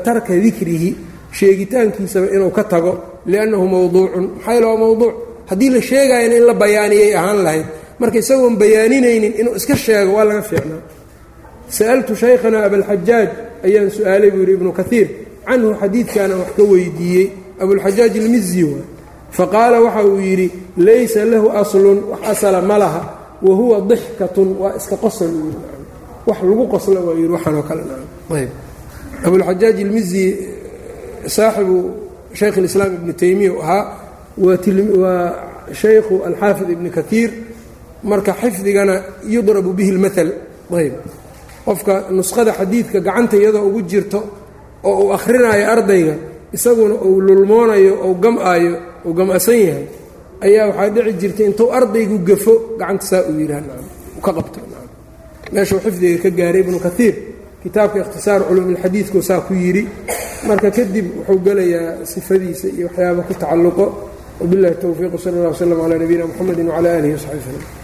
tarka dikrihi sheegitaankiisaba inuu ka tago liannahu mowduucun maxaa loo mowduuc haddii la sheegaayana in la bayaaniyay ahaan lahayd. Marka isagoon bayaaninaynin inuu iska sheego waa laga fiicnaa. Sa'altu shaykhana abalxajaaj ayaan su'aalay buu yidhi ibnu kaiir canhu xadiidkaana wax ka weydiiyey abulxajaaj ilmizi waa faqaala waxa uu yidhi laysa lahu aslun wax asala ma laha wa huwa dixkatun waa iska qosol. Wax lagu qoslo waa yidhi waxaanoo kale ayb. Abulxajaaj ilmizi saaxibu shaykh اlislaam ibni taymiya ahaa waa shaykhu alxaafid ibni kaiir marka xifdigana yudrabu bihi اlmaal ayb. Qofka nuskhada xadiidka gacanta iyadoo ugu jirto oo uu akhrinayo ardayga isaguna uu lulmoonayo ou gam'aayo uu gam'asan yahay ayaa waxaa dhici jirtay intuu ardaygu gafo gacanta saa uu yidhaah ka qabto. Meeshuu xifdiga ka gaaray ibnu kaiir kitaabka ikhtisaar culuumilxadiidku saa ku yidhi marka kadib wuxuu gelayaa sifadiisa iyo waxyaaba ku tacalluqo. Wabillahi towfiiq sal اllah wslm calaa nabiyina mxamedi wcala alihi wsaxbi wslm